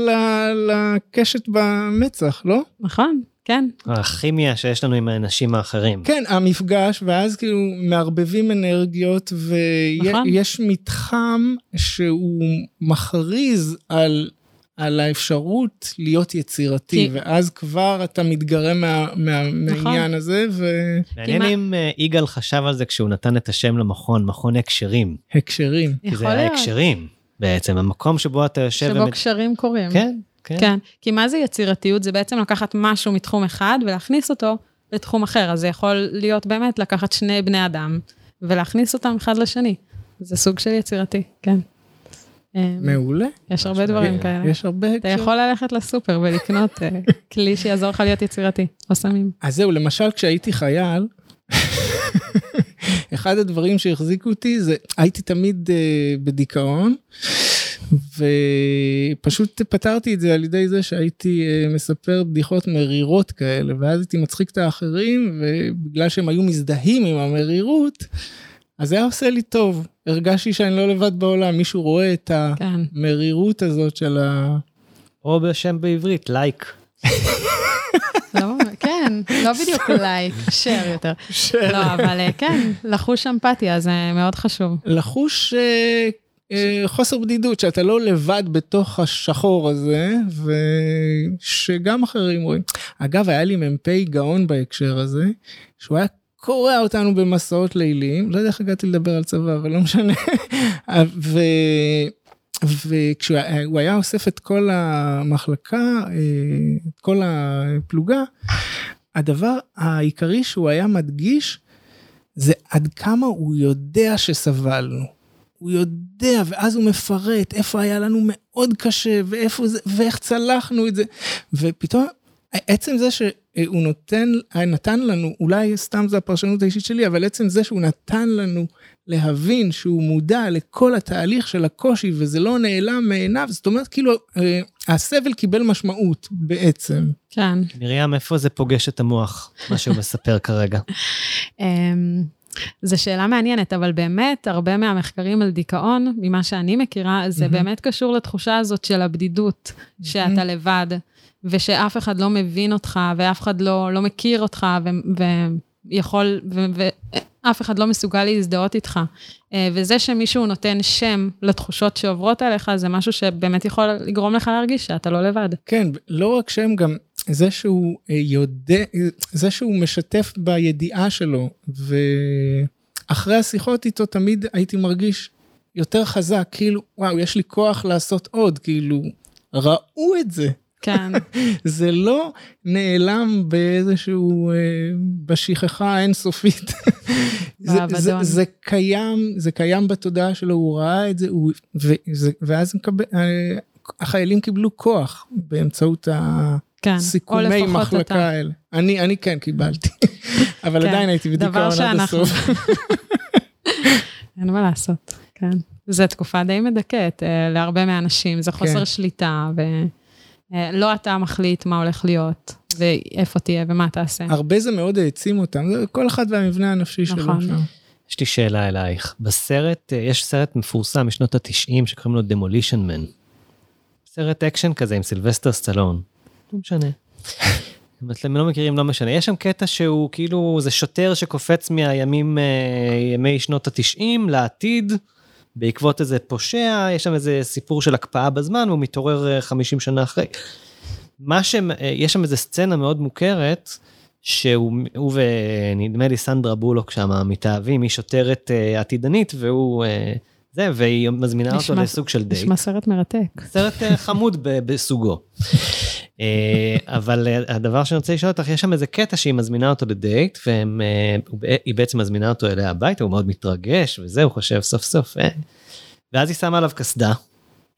לקשת במצח, לא? נכון, כן, הכימיה שיש לנו עם האנשים האחרים. כן, המפגש, ואז כאילו מערבבים אנרגיות, נכון. ויש מתחם שהוא מכריז על, על האפשרות להיות יצירתי, כי- ואז כבר אתה מתגרה מה, מה, נכון. מהעניין הזה, מעניין כי אם אה, יגאל חשב על זה כשהוא נתן את השם למכון, מכון הקשרים. והקשרים. כי זה להיות, ההקשרים, בעצם, המקום שבו אתה יושב... שבו ומת- קשרים קורים. כן, כן. כן, כי מה זה יצירתיות? זה בעצם לקחת משהו מתחום אחד ולהכניס אותו לתחום אחר. אז זה יכול להיות באמת לקחת שני בני אדם ולהכניס אותם אחד לשני. זה סוג של יצירתי, כן. אה, מעולה. יש הרבה דברים כאלה. יש הרבה אתה. יכול ללכת לסופר ולקנות אה, כלי שיעזור לך להיות יצירתי, או סמים. אז זהו, למשל כשהייתי חייל, אחד הדברים שהחזיקו אותי זה, הייתי תמיד uh, בדיכאון, ופשוט פתרתי את זה על ידי זה שהייתי uh, מספר בדיחות מרירות כאלה, ואז הייתי מצחיק את האחרים, ובגלל שהם היו מזדהים עם המרירות, אז זה היה עושה לי טוב. הרגשתי שאני לא לבד בעולם, מישהו רואה את כן. המרירות הזאת של ה... או בשם בעברית, לייק. לא, כן, לא בדיוק לייק, share יותר. לא, אבל אה, כן, לחוש אמפתיה זה מאוד חשוב. לחוש אה, אה, חוסר בדידות, שאתה לא לבד בתוך השחור הזה, ושגם אחרים רואים. אגב, היה לי מ"פ גאון בהקשר הזה, שהוא היה קורע אותנו במסעות ליליים, לא יודע איך הגעתי לדבר על צבא, אבל לא משנה. ו... וכשהוא היה- אוסף את כל המחלקה, אה, את כל הפלוגה, הדבר העיקרי שהוא היה מדגיש, זה עד כמה הוא יודע שסבלנו. הוא יודע, ואז הוא מפרט איפה היה לנו מאוד קשה, ואיפה זה, ואיך צלחנו את זה. ופתאום, עצם זה שהוא נותן, נתן לנו, אולי סתם זו הפרשנות האישית שלי, אבל עצם זה שהוא נתן לנו להבין שהוא מודע לכל התהליך של הקושי, וזה לא נעלם מעיניו, זאת אומרת, כאילו, אה, הסבל קיבל משמעות בעצם. כן. מרים, איפה זה פוגש את המוח, מה שהוא מספר כרגע? אמ, זו שאלה מעניינת, אבל באמת, הרבה מהמחקרים על דיכאון, ממה שאני מכירה, זה מהמם. באמת קשור לתחושה הזאת של הבדידות, שאתה לבד, ושאף אחד לא מבין אותך, ואף אחד לא, לא מכיר אותך, ו- ויכול, ו- ואף אחד לא מסוגל להזדהות איתך. אה, וזה שמישהו נותן שם לתחושות שעוברות עליך, זה משהו שבאמת יכול לגרום לך להרגיש שאתה לא לבד. כן, לא רק שהם גם, זה שהוא אה, יודע, זה שהוא משתף בידיעה שלו, ואחרי השיחות איתו תמיד הייתי מרגיש יותר חזק, כאילו, וואו, יש לי כוח לעשות עוד, כאילו, ראו את זה. כן, זה לא נעלם באיזשהו, אה, בשכחה האינסופית. זה, זה. זה קיים, זה קיים בתודעה שלו, הוא ראה את זה, הוא, וזה, ואז מקבל, אה, החיילים קיבלו כוח באמצעות כן. או הסיכומי לפחות מחלקה אתה. האלה. אני, אני כן קיבלתי, אבל כן, עדיין הייתי בדיכאון עד הסוף. אין מה לעשות, כן. זו תקופה די מדכאת אה, להרבה מהאנשים, זה חוסר כן. שליטה, ולא אתה מחליט מה הולך להיות, ואיפה תהיה ומה תעשה. הרבה זה מאוד העצים אותם, זה כל אחד והמבנה הנפשי שלו נכון. שם. יש לי שאלה אלייך. בסרט, אה, יש סרט מפורסם משנות ה-90 שקוראים לו Demolition Man. סרט אקשן כזה עם סילבסטר סטלון. לא משנה. אם אתם לא מכירים, לא משנה. יש שם קטע שהוא כאילו, זה שוטר שקופץ מהימים, אה, ימי שנות ה-90 לעתיד, בעקבות איזה פושע, יש שם איזה סיפור של הקפאה בזמן, והוא מתעורר אה, 50 שנה אחרי. מה ש... יש שם איזה סצנה מאוד מוכרת, שהוא הוא ונדמה לי סנדרה בולוק שם מתאהבים, היא שוטרת אה, עתידנית והוא אה, זה, והיא מזמינה אותו נשמע- לסוג של דייט. נשמע סרט מרתק. סרט אה, חמוד ב- בסוגו. אה, אבל אה, הדבר שאני רוצה לשאול אותך, יש שם איזה קטע שהיא מזמינה אותו לדייט, והיא בעצם מזמינה אותו אליה הביתה, הוא מאוד מתרגש, וזה, הוא חושב סוף סוף. אה. ואז היא שמה עליו קסדה,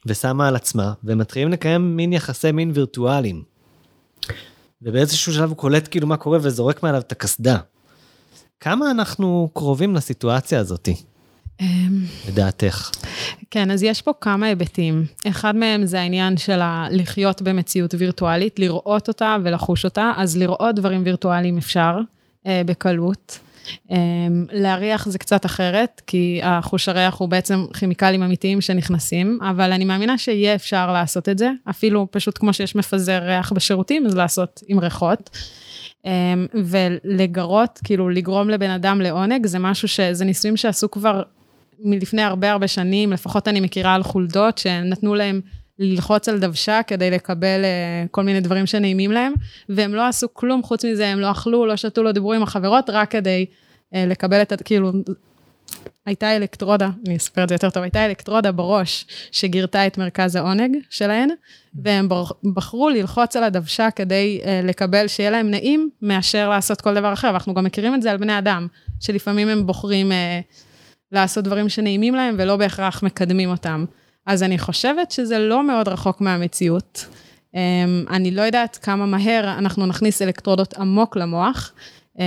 ושמה על עצמה, ומתחילים לקיים מין יחסי מין וירטואליים. ובאיזשהו שלב הוא קולט כאילו מה קורה וזורק מעליו את הקסדה. כמה אנחנו קרובים לסיטואציה הזאתי, לדעתך? כן, אז יש פה כמה היבטים. אחד מהם זה העניין של לחיות במציאות וירטואלית, לראות אותה ולחוש אותה, אז לראות דברים וירטואליים אפשר אה, בקלות. אה, להריח זה קצת אחרת, כי החוש הריח הוא בעצם כימיקלים אמיתיים שנכנסים, אבל אני מאמינה שיהיה אפשר לעשות את זה, אפילו פשוט כמו שיש מפזר ריח בשירותים, אז לעשות עם ריחות. אה, ולגרות, כאילו לגרום לבן אדם לעונג, זה משהו ש... זה ניסויים שעשו כבר מלפני הרבה הרבה שנים, לפחות אני מכירה על חולדות, שנתנו להם ללחוץ על דוושה כדי לקבל uh, כל מיני דברים שנעימים להם, והם לא עשו כלום חוץ מזה, הם לא אכלו, לא שתו, לא דיברו עם החברות, רק כדי uh, לקבל את ה... כאילו, הייתה אלקטרודה, אני אספר את זה יותר טוב, הייתה אלקטרודה בראש שגירתה את מרכז העונג שלהן, והם בחרו ללחוץ על הדוושה כדי uh, לקבל שיהיה להם נעים, מאשר לעשות כל דבר אחר, ואנחנו גם מכירים את זה על בני אדם, שלפעמים הם בוחרים... Uh, לעשות דברים שנעימים להם ולא בהכרח מקדמים אותם. אז אני חושבת שזה לא מאוד רחוק מהמציאות. Um, אני לא יודעת כמה מהר אנחנו נכניס אלקטרודות עמוק למוח, um,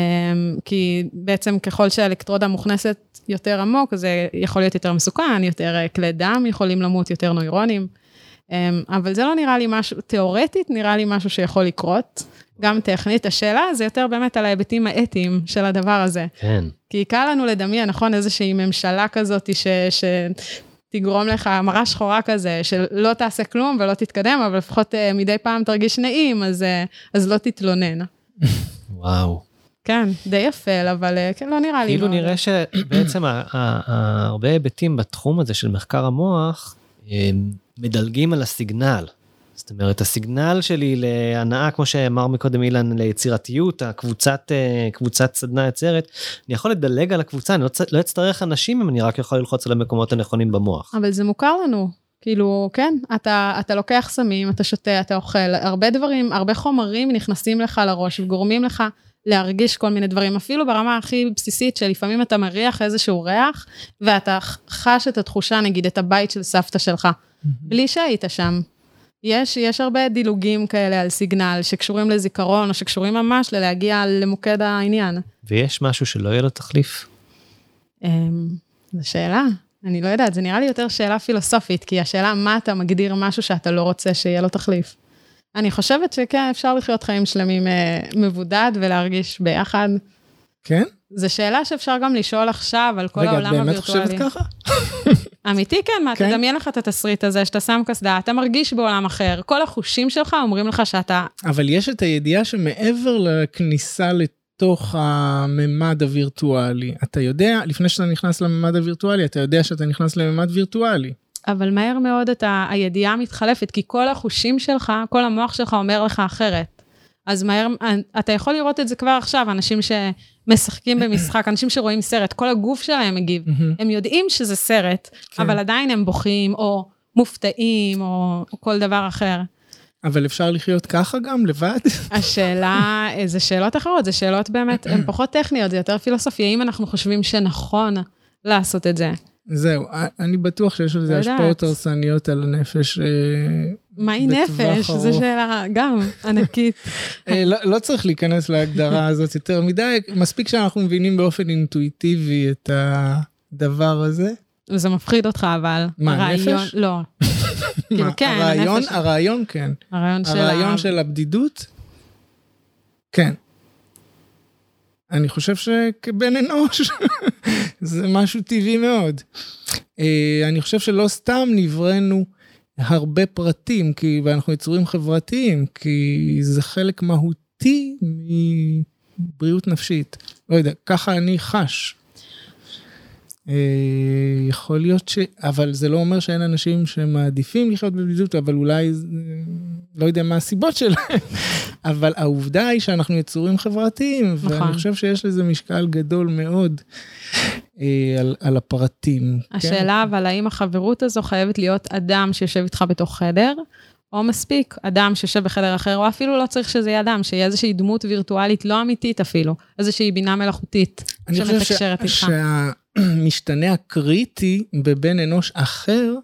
כי בעצם ככל שהאלקטרודה מוכנסת יותר עמוק, זה יכול להיות יותר מסוכן, יותר אה, כלי דם יכולים למות, יותר נוירונים. Um, אבל זה לא נראה לי משהו, תיאורטית נראה לי משהו שיכול לקרות, גם טכנית. השאלה זה יותר באמת על ההיבטים האתיים של הדבר הזה. כן. כי קל לנו לדמיין, נכון, איזושהי ממשלה כזאת ש... שתגרום לך מראה שחורה כזה, שלא תעשה כלום ולא תתקדם, אבל לפחות uh, מדי פעם תרגיש נעים, אז, uh, אז לא תתלונן. וואו. כן, די יפה, אבל uh, כן, לא נראה לי. כאילו. נראה שבעצם הרבה היבטים בתחום הזה של מחקר המוח מדלגים על הסיגנל. זאת אומרת, הסיגנל שלי להנאה, כמו שאמר מקודם אילן, ליצירתיות, הקבוצת אה, קבוצת סדנה יוצרת, אני יכול לדלג על הקבוצה, אני לא, לא אצטרך אנשים אם אני רק יכול ללחוץ על המקומות הנכונים במוח. אבל זה מוכר לנו. כאילו, כן, אתה, אתה לוקח סמים, אתה שותה, אתה אוכל, הרבה דברים, הרבה חומרים נכנסים לך לראש וגורמים לך להרגיש כל מיני דברים, אפילו ברמה הכי בסיסית, שלפעמים אתה מריח איזשהו ריח, ואתה חש את התחושה, נגיד, את הבית של סבתא שלך, בלי שהיית שם. יש, יש הרבה דילוגים כאלה על סיגנל שקשורים לזיכרון, או שקשורים ממש ללהגיע למוקד העניין. ויש משהו שלא יהיה לו תחליף. אמ, זו שאלה, אני לא יודעת, זה נראה לי יותר שאלה פילוסופית, כי השאלה מה אתה מגדיר משהו שאתה לא רוצה שיהיה לו תחליף. אני חושבת שכן, אפשר לחיות חיים שלמים אה, מבודד ולהרגיש ביחד. כן? זו שאלה שאפשר גם לשאול עכשיו על כל רגע, את העולם באמת הווירטואלי. חושבת ככה? אמיתי כן, מה, כן? תדמיין לך את התסריט הזה, שאתה שם קסדה, אתה מרגיש בעולם אחר, כל החושים שלך אומרים לך שאתה, אבל יש את הידיעה שמעבר לכניסה לתוך הממד הווירטואלי, אתה יודע, לפני שאתה נכנס לממד הווירטואלי, אתה יודע שאתה נכנס לממד וירטואלי. אבל מהר מאוד אתה, הידיעה מתחלפת, כי כל החושים שלך, כל המוח שלך אומר לך אחרת. אז מהר, אתה יכול לראות את זה כבר עכשיו, אנשים שמשחקים במשחק, אנשים שרואים סרט, כל הגוף שלהם מגיב. הם יודעים שזה סרט, כן. אבל עדיין הם בוכים, או מופתעים, או, או כל דבר אחר. אבל אפשר לחיות ככה גם, לבד? השאלה, זה שאלות אחרות, זה שאלות באמת, הן פחות טכניות, זה יותר פילוסופי. האם אנחנו חושבים שנכון לעשות את זה? זהו, אני בטוח שיש לזה לא השפעות. הרסניות על הנפש. מהי נפש? זו. שאלה גם ענקית. אה, לא, לא צריך להיכנס להגדרה הזאת יותר מדי, מספיק שאנחנו מבינים באופן אינטואיטיבי את הדבר הזה. וזה מפחיד אותך, אבל. מה, הרעיון- נפש? לא. כאילו, כן, הרעיון, הנפש. הרעיון כן. הרעיון של... הרעיון של הבדידות? כן. אני חושב שכבן אנוש זה משהו טבעי מאוד. אה, אני חושב שלא סתם נבראנו הרבה פרטים, כי, ואנחנו יצורים חברתיים, כי זה חלק מהותי מבריאות נפשית. לא יודע, ככה אני חש. אה, יכול להיות ש... אבל זה לא אומר שאין אנשים שמעדיפים לחיות בבדידות, אבל אולי, לא יודע מה הסיבות שלהם, אבל העובדה היא שאנחנו יצורים חברתיים, נכון. ואני חושב שיש לזה משקל גדול מאוד אה, על, על הפרטים. כן? השאלה, אבל האם החברות הזו חייבת להיות אדם שיושב איתך בתוך חדר, או מספיק אדם שיושב בחדר אחר, או אפילו לא צריך שזה יהיה אדם, שיהיה איזושהי דמות וירטואלית לא אמיתית אפילו, איזושהי בינה מלאכותית אני חושב. שהמשתנה הקריטי בבן אנוש אחר,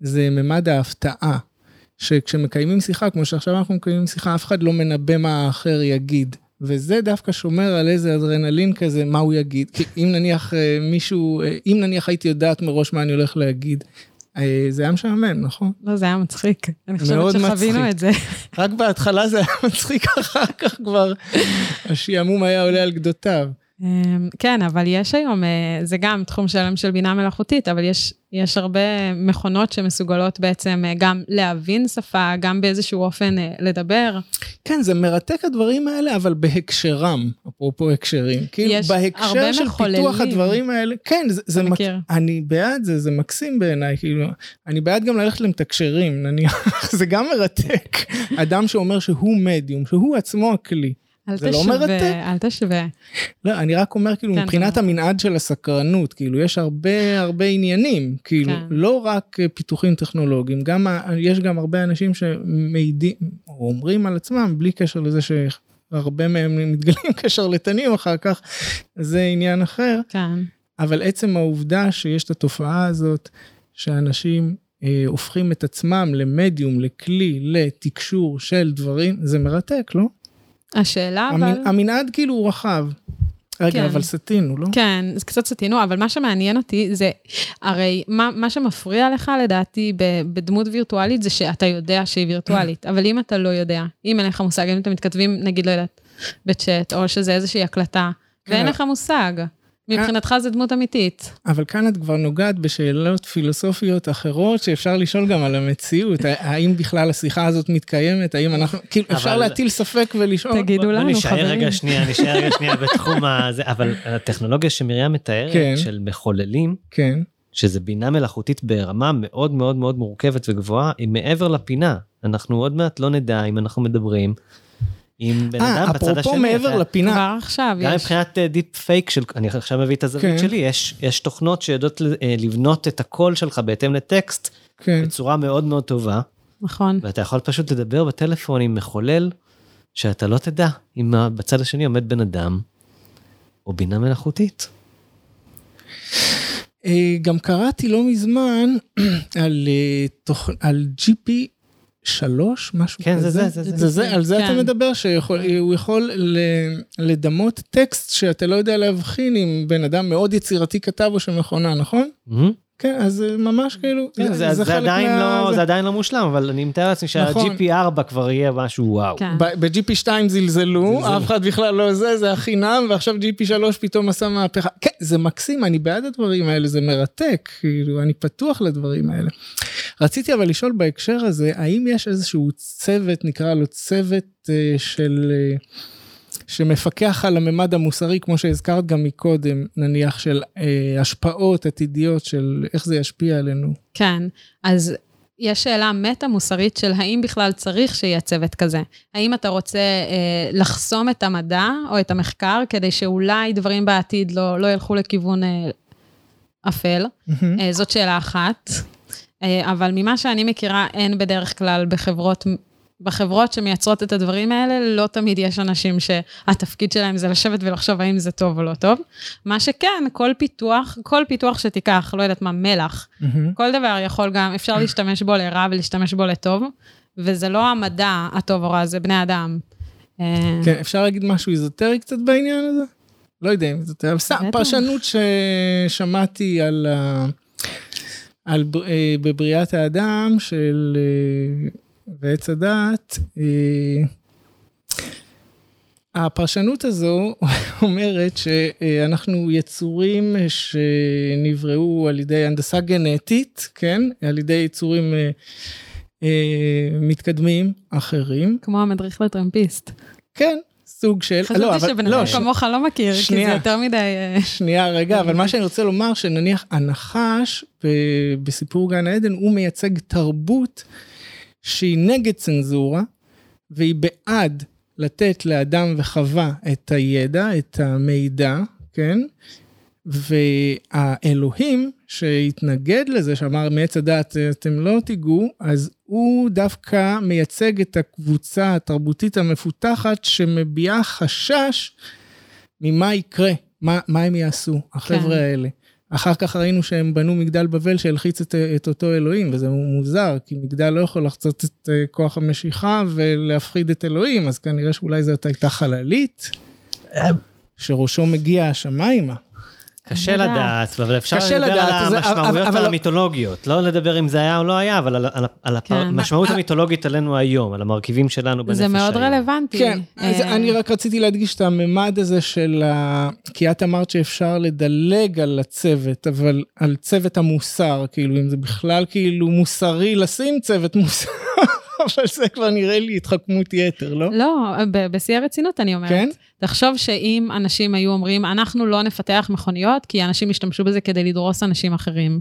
זה ממד ההפתעה. שכשמקיימים שיחה, כמו שעכשיו אנחנו מקיימים שיחה, אף אחד לא מנבא מה האחר יגיד. וזה דווקא שומר על איזה אדרנלין כזה, מה הוא יגיד. כי אם נניח אה, מישהו, אה, אם נניח הייתי יודעת מראש מה אני הולך להגיד, אה, זה היה משעמם, נכון? לא, זה היה מצחיק. אני חושבת שחווינו מצחיק. את זה. רק בהתחלה זה היה מצחיק, אחר כך כבר השעמום היה עולה על גדותיו. אמ, כן, אבל יש היום, אה, זה גם תחום שלם של בינה מלאכותית, אבל יש, יש הרבה מכונות שמסוגלות בעצם אה, גם להבין שפה, גם באיזשהו אופן אה, לדבר. כן, זה מרתק הדברים האלה, אבל בהקשרם, אפרופו הקשרים. כאילו, בהקשר של מחוללים. פיתוח הדברים האלה, כן, זה, זה מק... אני בעד זה, זה מקסים בעיניי, כאילו, אני בעד גם ללכת למתקשרים, נניח, זה גם מרתק. אדם שאומר שהוא מדיום, שהוא עצמו הכלי. אל זה לא? תשווה, אל תשווה. לא, אני רק אומר, כאילו, כן, מבחינת זה המנעד של הסקרנות, כאילו, יש הרבה הרבה עניינים, כאילו, כן. לא רק אה, פיתוחים טכנולוגיים, גם, יש גם הרבה אנשים שמעידים, או אומרים על עצמם, בלי קשר לזה שהרבה מהם מתגלים כשרלטנים אחר כך, זה עניין אחר, כן. אבל עצם העובדה שיש את התופעה הזאת, שאנשים אה, הופכים את עצמם למדיום, לכלי, לתקשור של דברים, זה מרתק, לא? השאלה אבל... המנ... המנעד כאילו הוא רחב. רגע, כן. אבל סטינו, לא? כן, זה קצת סטינו, אבל מה שמעניין אותי זה, הרי מה, מה שמפריע לך לדעתי בדמות וירטואלית זה שאתה יודע שהיא וירטואלית, אבל אם אתה לא יודע, אם אין לך מושג, אם אתם מתכתבים, נגיד, לא יודעת, בצ'אט, או שזה איזושהי הקלטה, ואין כן. לך מושג, מבחינתך זה דמות אמיתית. אבל כאן את כבר נוגעת בשאלות פילוסופיות אחרות שאפשר לשאול גם על המציאות. האם בכלל השיחה הזאת מתקיימת? האם אנחנו... כאילו, אפשר להטיל ספק ולשאול. תגידו בוא לנו, נשאר חברים. רגע שנייה, נשאר רגע שנייה בתחום הזה, אבל הטכנולוגיה שמרים מתארת, כן. של מחוללים, כן. שזה בינה מלאכותית ברמה מאוד מאוד מאוד מורכבת וגבוהה, היא מעבר לפינה. אנחנו עוד מעט לא נדע אם אנחנו מדברים עם בן אה, אדם בצד השני. אפרופו מעבר אתה- לפינה, כבר עכשיו גם יש. מבחינת deep fake של, אני עכשיו מביא את הזווית כן. שלי, יש, יש תוכנות שיודעות אה, לבנות את הקול שלך בהתאם לטקסט כן. בצורה מאוד מאוד טובה, נכון. ואתה יכול פשוט לדבר בטלפון עם מחולל, שאתה לא תדע אם בצד השני עומד בן אדם, או בינה מלאכותית. אה, גם קראתי לא מזמן על, אה, תוכ... על GP. שלוש, משהו כן, זה כזה. זה, זה זה. זה זה, על זה אתה כן. מדבר, שהוא יכול ל- לדמות טקסט שאתה לא יודע להבחין אם בן אדם מאוד יצירתי כתב או שמכונה, נכון? מהמם. כן, אז זה ממש כאילו, כן, זה, זה, חלק עדיין מה- לא, זה- זה עדיין לא מושלם, אבל אני מתאר לעצמי נכון. שה-GP4 כבר יהיה משהו וואו. כן. ב- ב-GP2 זלזלו, אף אחד בכלל לא זה, זה החינם, ועכשיו GP3 פתאום עשה מהפכה. כן, זה מקסים, אני בעד הדברים האלה, זה מרתק, כאילו, אני פתוח לדברים האלה. רציתי אבל לשאול בהקשר הזה, האם יש איזשהו צוות, נקרא לו צוות אה, של... אה, שמפקח על הממד המוסרי, כמו שהזכרת גם מקודם, נניח של אה, השפעות עתידיות של איך זה ישפיע עלינו. כן, אז יש שאלה מטה-מוסרית של האם בכלל צריך שיהיה צוות כזה. האם אתה רוצה אה, לחסום את המדע או את המחקר כדי שאולי דברים בעתיד לא, לא ילכו לכיוון אה, אפל? אה, זאת שאלה אחת. אה, אבל ממה שאני מכירה, אין בדרך כלל בחברות בחברות שמייצרות את הדברים האלה, לא תמיד יש אנשים שהתפקיד שלהם זה לשבת ולחשוב האם זה טוב או לא טוב. מה שכן, כל פיתוח, כל פיתוח שתיקח, לא יודעת מה, מלח, מהמם. כל דבר יכול גם, אפשר להשתמש בו לרע ולהשתמש בו לטוב, וזה לא המדע הטוב או רע, זה בני אדם. אה, כן, אפשר להגיד משהו איזוטרי קצת בעניין הזה? לא יודע אם איזוטרי, אבל סתם, בטח. פרשנות ששמעתי על, על אה, בבריאת האדם של אה, ועץ הדת, אה, הפרשנות הזו אומרת שאנחנו יצורים שנבראו על ידי הנדסה גנטית, כן? על ידי יצורים אה, אה, מתקדמים אחרים. כמו המדריך לטרמפיסט. כן, סוג של... חשבתי שבן לא, אדם ש- כמוך לא מכיר, כי זה שנייה. יותר מדי... שנייה, רגע, אבל מה שאני רוצה לומר, שנניח הנחש ב- בסיפור גן העדן, הוא מייצג תרבות שהיא נגד צנזורה, והיא בעד לתת לאדם וחווה את הידע, את המידע, כן? והאלוהים שהתנגד לזה, שאמר מעץ הדעת אתם לא תיגעו, אז הוא דווקא מייצג את הקבוצה התרבותית המפותחת שמביעה חשש ממה יקרה, מה, מה הם יעשו, החבר'ה כן. האלה. אחר כך ראינו שהם בנו מגדל בבל שהלחיץ את, את אותו אלוהים, וזה מוזר, כי מגדל לא יכול לחצות את אה, כוח המשיכה ולהפחיד את אלוהים, אז כנראה שאולי זאת הייתה חללית, שראשו מגיע השמיימה. קשה. לדעת, אבל אפשר קשה לדבר לדעת, על זה- המשמעויות אבל- אבל- המיתולוגיות. לא לדבר אם זה היה או לא היה, אבל על- על- על כן. המשמעות המיתולוגית עלינו היום, על המרכיבים שלנו בנפש זה היום. מאוד רלוונטי. כן, אז אה, אני רק רציתי להדגיש את הממד הזה של ה... כי את אמרת שאפשר לדלג על הצוות, אבל על צוות המוסר, כאילו, אם זה בכלל כאילו מוסרי לשים צוות מוסר, אבל זה כבר נראה לי התחכמות יתר, לא? לא, בשיא הרצינות אני אומרת. כן? תחשוב שאם אנשים היו אומרים, אנחנו לא נפתח מכוניות, כי אנשים ישתמשו בזה כדי לדרוס אנשים אחרים.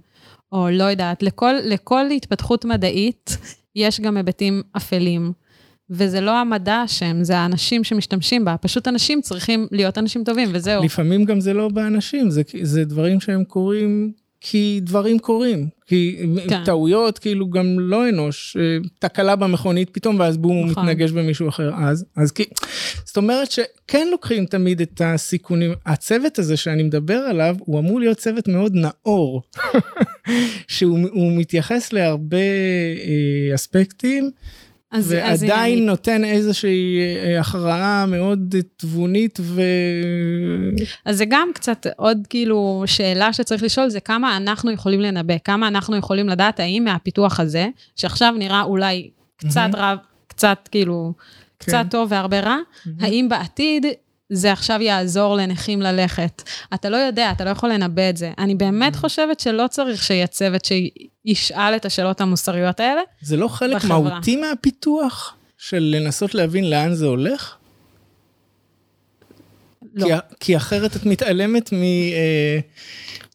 או לא יודעת, לכל, לכל התפתחות מדעית יש גם היבטים אפלים. וזה לא המדע אשם, זה האנשים שמשתמשים בה. פשוט אנשים צריכים להיות אנשים טובים, וזהו. לפעמים גם זה לא באנשים, זה, זה דברים שהם קורים כי דברים קורים. כי כן. טעויות, כאילו גם לא אנוש, אה, תקלה במכונית פתאום, ואז בום, הוא נכון. מתנגש במישהו אחר. אז, אז כי, זאת אומרת שכן לוקחים תמיד את הסיכונים. הצוות הזה שאני מדבר עליו, הוא אמור להיות צוות מאוד נאור, שהוא הוא מתייחס להרבה אה, אספקטים. אז, אז ועדיין אני- נותן איזושהי אה, הכרעה מאוד תבונית ו... אז זה גם קצת עוד כאילו שאלה שצריך לשאול, זה כמה אנחנו יכולים לנבא, כמה אנחנו יכולים לדעת האם מהפיתוח הזה, שעכשיו נראה אולי קצת מהמם. רע, קצת כאילו, קצת כן. טוב והרבה רע, האם בעתיד זה עכשיו יעזור לנכים ללכת? אתה לא יודע, אתה לא יכול לנבא את זה. אני באמת חושבת שלא צריך שיהיה צוות שישאל את השאלות המוסריות האלה. זה לא חלק בחברה. מהותי מהפיתוח של לנסות להבין לאן זה הולך? לא. כי, כי אחרת את מתעלמת מ, אה,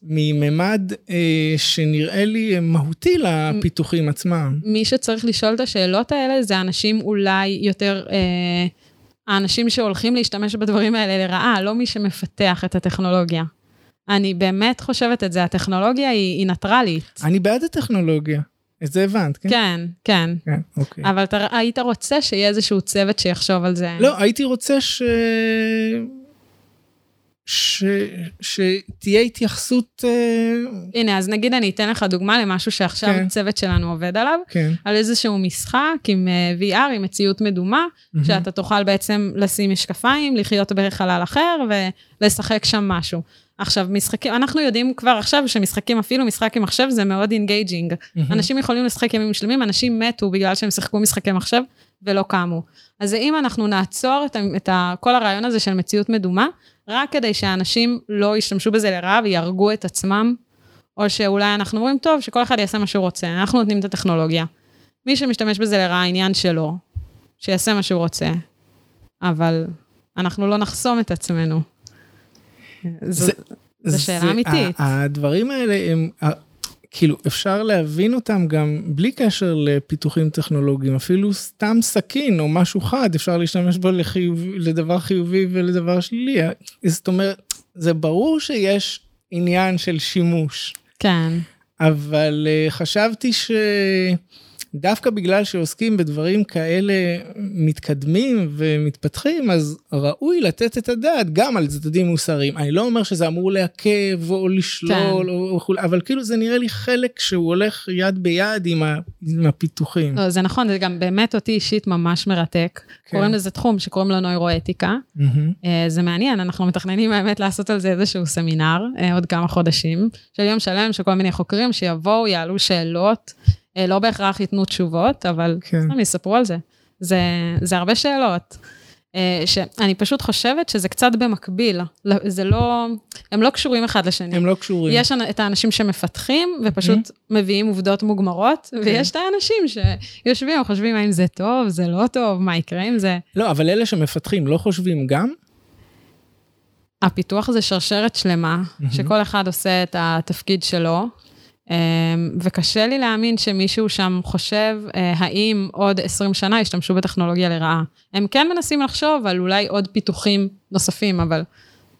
מממד אה, שנראה לי מהותי לפיתוחים עצמם. מי שצריך לשאול את השאלות האלה זה אנשים אולי יותר, אה, האנשים שהולכים להשתמש בדברים האלה לרעה, לא מי שמפתח את הטכנולוגיה. אני באמת חושבת את זה, הטכנולוגיה היא, היא ניטרלית. אני בעד הטכנולוגיה. את זה הבנת, כן? כן, כן. כן, אוקיי. אבל אתה, היית רוצה שיהיה איזשהו צוות שיחשוב על זה. לא, הייתי רוצה ש... ש... שתהיה התייחסות... אה, הנה, אז נגיד אני אתן לך דוגמה למשהו שעכשיו כן. הצוות שלנו עובד עליו, כן. על איזשהו משחק עם אה, VR, עם מציאות מדומה, מהמם. שאתה תוכל בעצם לשים משקפיים, לחיות בחלל אחר ולשחק שם משהו. עכשיו, משחקים, אנחנו יודעים כבר עכשיו שמשחקים, אפילו משחק עם מחשב, זה מאוד engaging. מהמם. אנשים יכולים לשחק ימים שלמים, אנשים מתו בגלל שהם שיחקו משחקי מחשב ולא קמו. אז אם אנחנו נעצור את, את ה, כל הרעיון הזה של מציאות מדומה, רק כדי שאנשים לא ישתמשו בזה לרעה ויהרגו את עצמם, או שאולי אנחנו אומרים, טוב, שכל אחד יעשה מה שהוא רוצה, אנחנו נותנים את הטכנולוגיה. מי שמשתמש בזה לרעה, העניין שלו, שיעשה מה שהוא רוצה. אבל אנחנו לא נחסום את עצמנו. זו, שאלה אמיתית. הדברים האלה הם, כאילו, אפשר להבין אותם גם בלי קשר לפיתוחים טכנולוגיים, אפילו סתם סכין או משהו חד, אפשר להשתמש בו לחיוב, לדבר חיובי ולדבר שלילי. זאת אומרת, זה ברור שיש עניין של שימוש, כן. אבל uh, חשבתי ש... דווקא בגלל שעוסקים בדברים כאלה מתקדמים ומתפתחים, אז ראוי לתת את הדעת גם על צדדים מוסריים. אני לא אומר שזה אמור לעכב או לשלול, כן. או וכולי, אבל כאילו זה נראה לי חלק שהוא הולך יד ביד עם, ה, עם הפיתוחים. לא, זה נכון, זה גם באמת אותי אישית ממש מרתק. כן. קוראים לזה תחום שקוראים לו נוירואתיקה. אה, זה מעניין, אנחנו מתכננים האמת לעשות על זה איזשהו סמינר אה, עוד כמה חודשים, של יום שלם של כל מיני חוקרים שיבואו, יעלו שאלות, לא בהכרח ייתנו תשובות, אבל כן. סתם יספרו על זה. זה, זה הרבה שאלות. אה, שאני פשוט חושבת שזה קצת במקביל, לא- זה לא, הם לא קשורים אחד לשני. הם לא קשורים. יש את האנשים שמפתחים ופשוט מביאים עובדות מוגמרות, כן. ויש את האנשים שיושבים וחושבים האם זה טוב, זה לא טוב, מה יקרה עם זה. לא, אבל אלה שמפתחים לא חושבים גם? הפיתוח זה שרשרת שלמה, שכל אחד עושה את התפקיד שלו, וקשה לי להאמין שמישהו שם חושב אה, האם עוד 20 שנה ישתמשו בטכנולוגיה לרעה. הם כן מנסים לחשוב על אולי עוד פיתוחים נוספים, אבל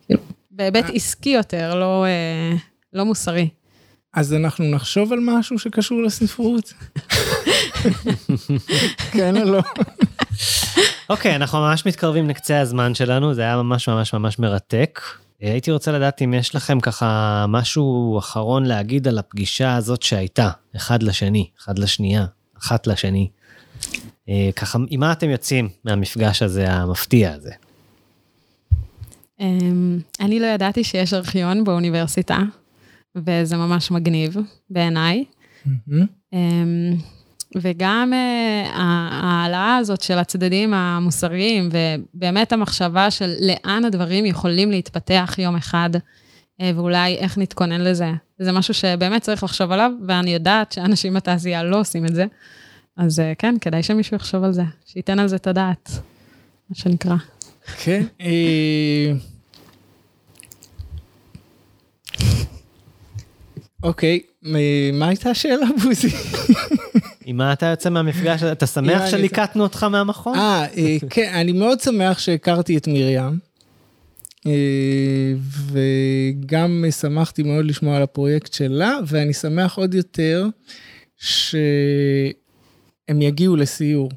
כאילו, בהיבט עסקי יותר, לא, אה, לא מוסרי. אז אנחנו נחשוב על משהו שקשור לספרות? כן או לא? אוקיי, אנחנו ממש מתקרבים לקצה הזמן שלנו, זה היה ממש ממש ממש מרתק. הייתי רוצה לדעת אם יש לכם ככה משהו אחרון להגיד על הפגישה הזאת שהייתה, אחד לשני, אחד לשנייה, אחת לשני. אה, ככה, עם מה אתם יוצאים מהמפגש הזה, המפתיע הזה? אמ, אני לא ידעתי שיש ארכיון באוניברסיטה, וזה ממש מגניב בעיניי. וגם אה, ההעלאה הזאת של הצדדים המוסריים, ובאמת המחשבה של לאן הדברים יכולים להתפתח יום אחד, אה, ואולי איך נתכונן לזה. זה משהו שבאמת צריך לחשוב עליו, ואני יודעת שאנשים בתעשייה לא עושים את זה. אז אה, כן, כדאי שמישהו יחשוב על זה, שייתן על זה את הדעת, מה שנקרא. כן. אוקיי, מה הייתה השאלה, בוזי? עם מה אתה יוצא מהמפגש הזה? אתה שמח שליקטנו אותך מהמכון? אה, אה, כן, אני מאוד שמח שהכרתי את מרים, אה, וגם שמחתי מאוד לשמוע על הפרויקט שלה, ואני שמח עוד יותר שהם יגיעו לסיור,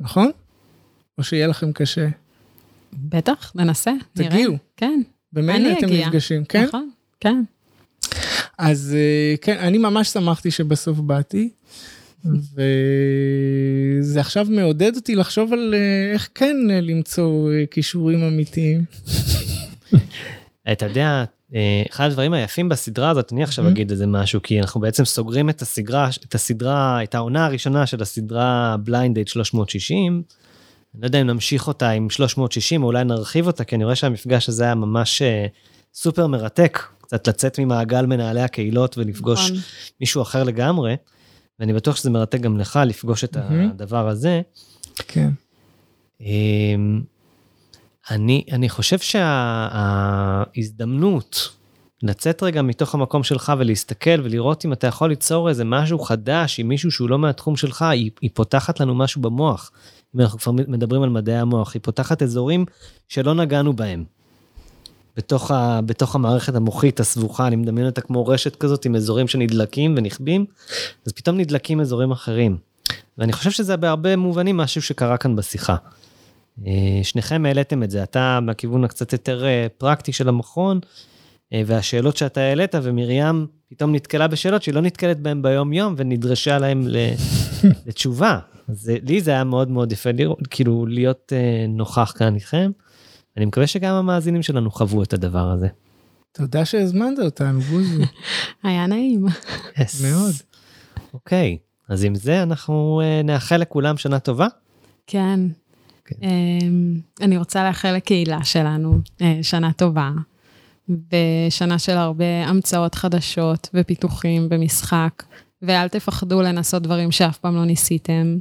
נכון? או שיהיה לכם קשה. בטח, ננסה, נראה. תגיעו. כן. במילא אני אתם אגיע. נפגשים, כן? נכון, כן. אז אה, כן, אני ממש שמחתי שבסוף באתי, וזה עכשיו מעודד אותי לחשוב על אה, איך כן אה, למצוא אה, כישורים אמיתיים. אתה יודע, אחד הדברים היפים בסדרה הזאת, אני עכשיו אגיד איזה משהו, כי אנחנו בעצם סוגרים את הסדרה, את הסדרה, את העונה הראשונה של הסדרה Blind Date 360. אני לא יודע אם נמשיך אותה עם 360 או אולי נרחיב אותה, כי אני רואה שהמפגש הזה היה ממש סופר מרתק, קצת לצאת ממעגל מנהלי הקהילות ולפגוש נכון. מישהו אחר לגמרי, ואני בטוח שזה מרתק גם לך לפגוש את מהמם. הדבר הזה. כן. אמ, אני, אני חושב שההזדמנות לצאת רגע מתוך המקום שלך ולהסתכל ולראות אם אתה יכול ליצור איזה משהו חדש עם מישהו שהוא לא מהתחום שלך, היא, היא פותחת לנו משהו במוח. אם אנחנו כבר מדברים על מדעי המוח, היא פותחת אזורים שלא נגענו בהם. בתוך, ה, בתוך המערכת המוחית הסבוכה, אני מדמיין אותה כמו רשת כזאת עם אזורים שנדלקים ונכבים, אז פתאום נדלקים אזורים אחרים. ואני חושב שזה בהרבה מובנים משהו שקרה כאן בשיחה. אה, שניכם העליתם את זה, אתה מהכיוון הקצת יותר אה, פרקטי של המכון, אה, והשאלות שאתה העלית, ומרים פתאום נתקלה בשאלות שהיא לא נתקלת בהן ביום-יום, ונדרשה להם ל- לתשובה. אז לי זה היה מאוד מאוד יפה לראות, כאילו להיות נוכח כאן איתכם. אני מקווה שגם המאזינים שלנו חוו את הדבר הזה. תודה שהזמנת אותנו, בוזי. היה נעים. מאוד. אוקיי, אז עם זה אנחנו אה, נאחל לכולם שנה טובה. כן. כן. אמ, אני רוצה לאחל לקהילה שלנו אה, שנה טובה, ושנה של הרבה המצאות חדשות ופיתוחים במשחק, ואל תפחדו לנסות דברים שאף פעם לא ניסיתם.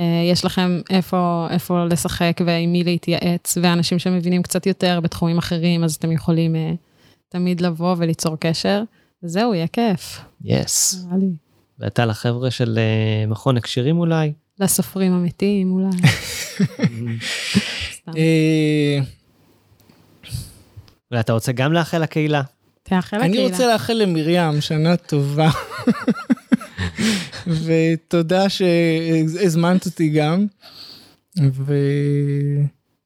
אה, יש לכם איפה, איפה לשחק ועם מי להתייעץ, ואנשים שמבינים קצת יותר בתחומים אחרים, אז אתם יכולים אה, תמיד לבוא וליצור קשר. וזהו, יהיה כיף, יס. לי. ואתה לחבר'ה של אה, מכון הקשרים אולי. לסופרים אמיתיים אולי. סתם. ואתה רוצה גם לאחל לקהילה. תאחל אני לקהילה. רוצה לאחל למרים שנה טובה. ותודה שהזמנת אותי גם. ו...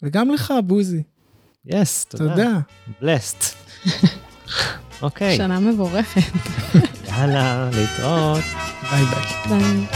וגם לך, בוזי. yes, yes, תודה. תודה. Blessed. אוקיי. okay. שנה מבורכת. יאללה, להתראות. ביי ביי. ביי.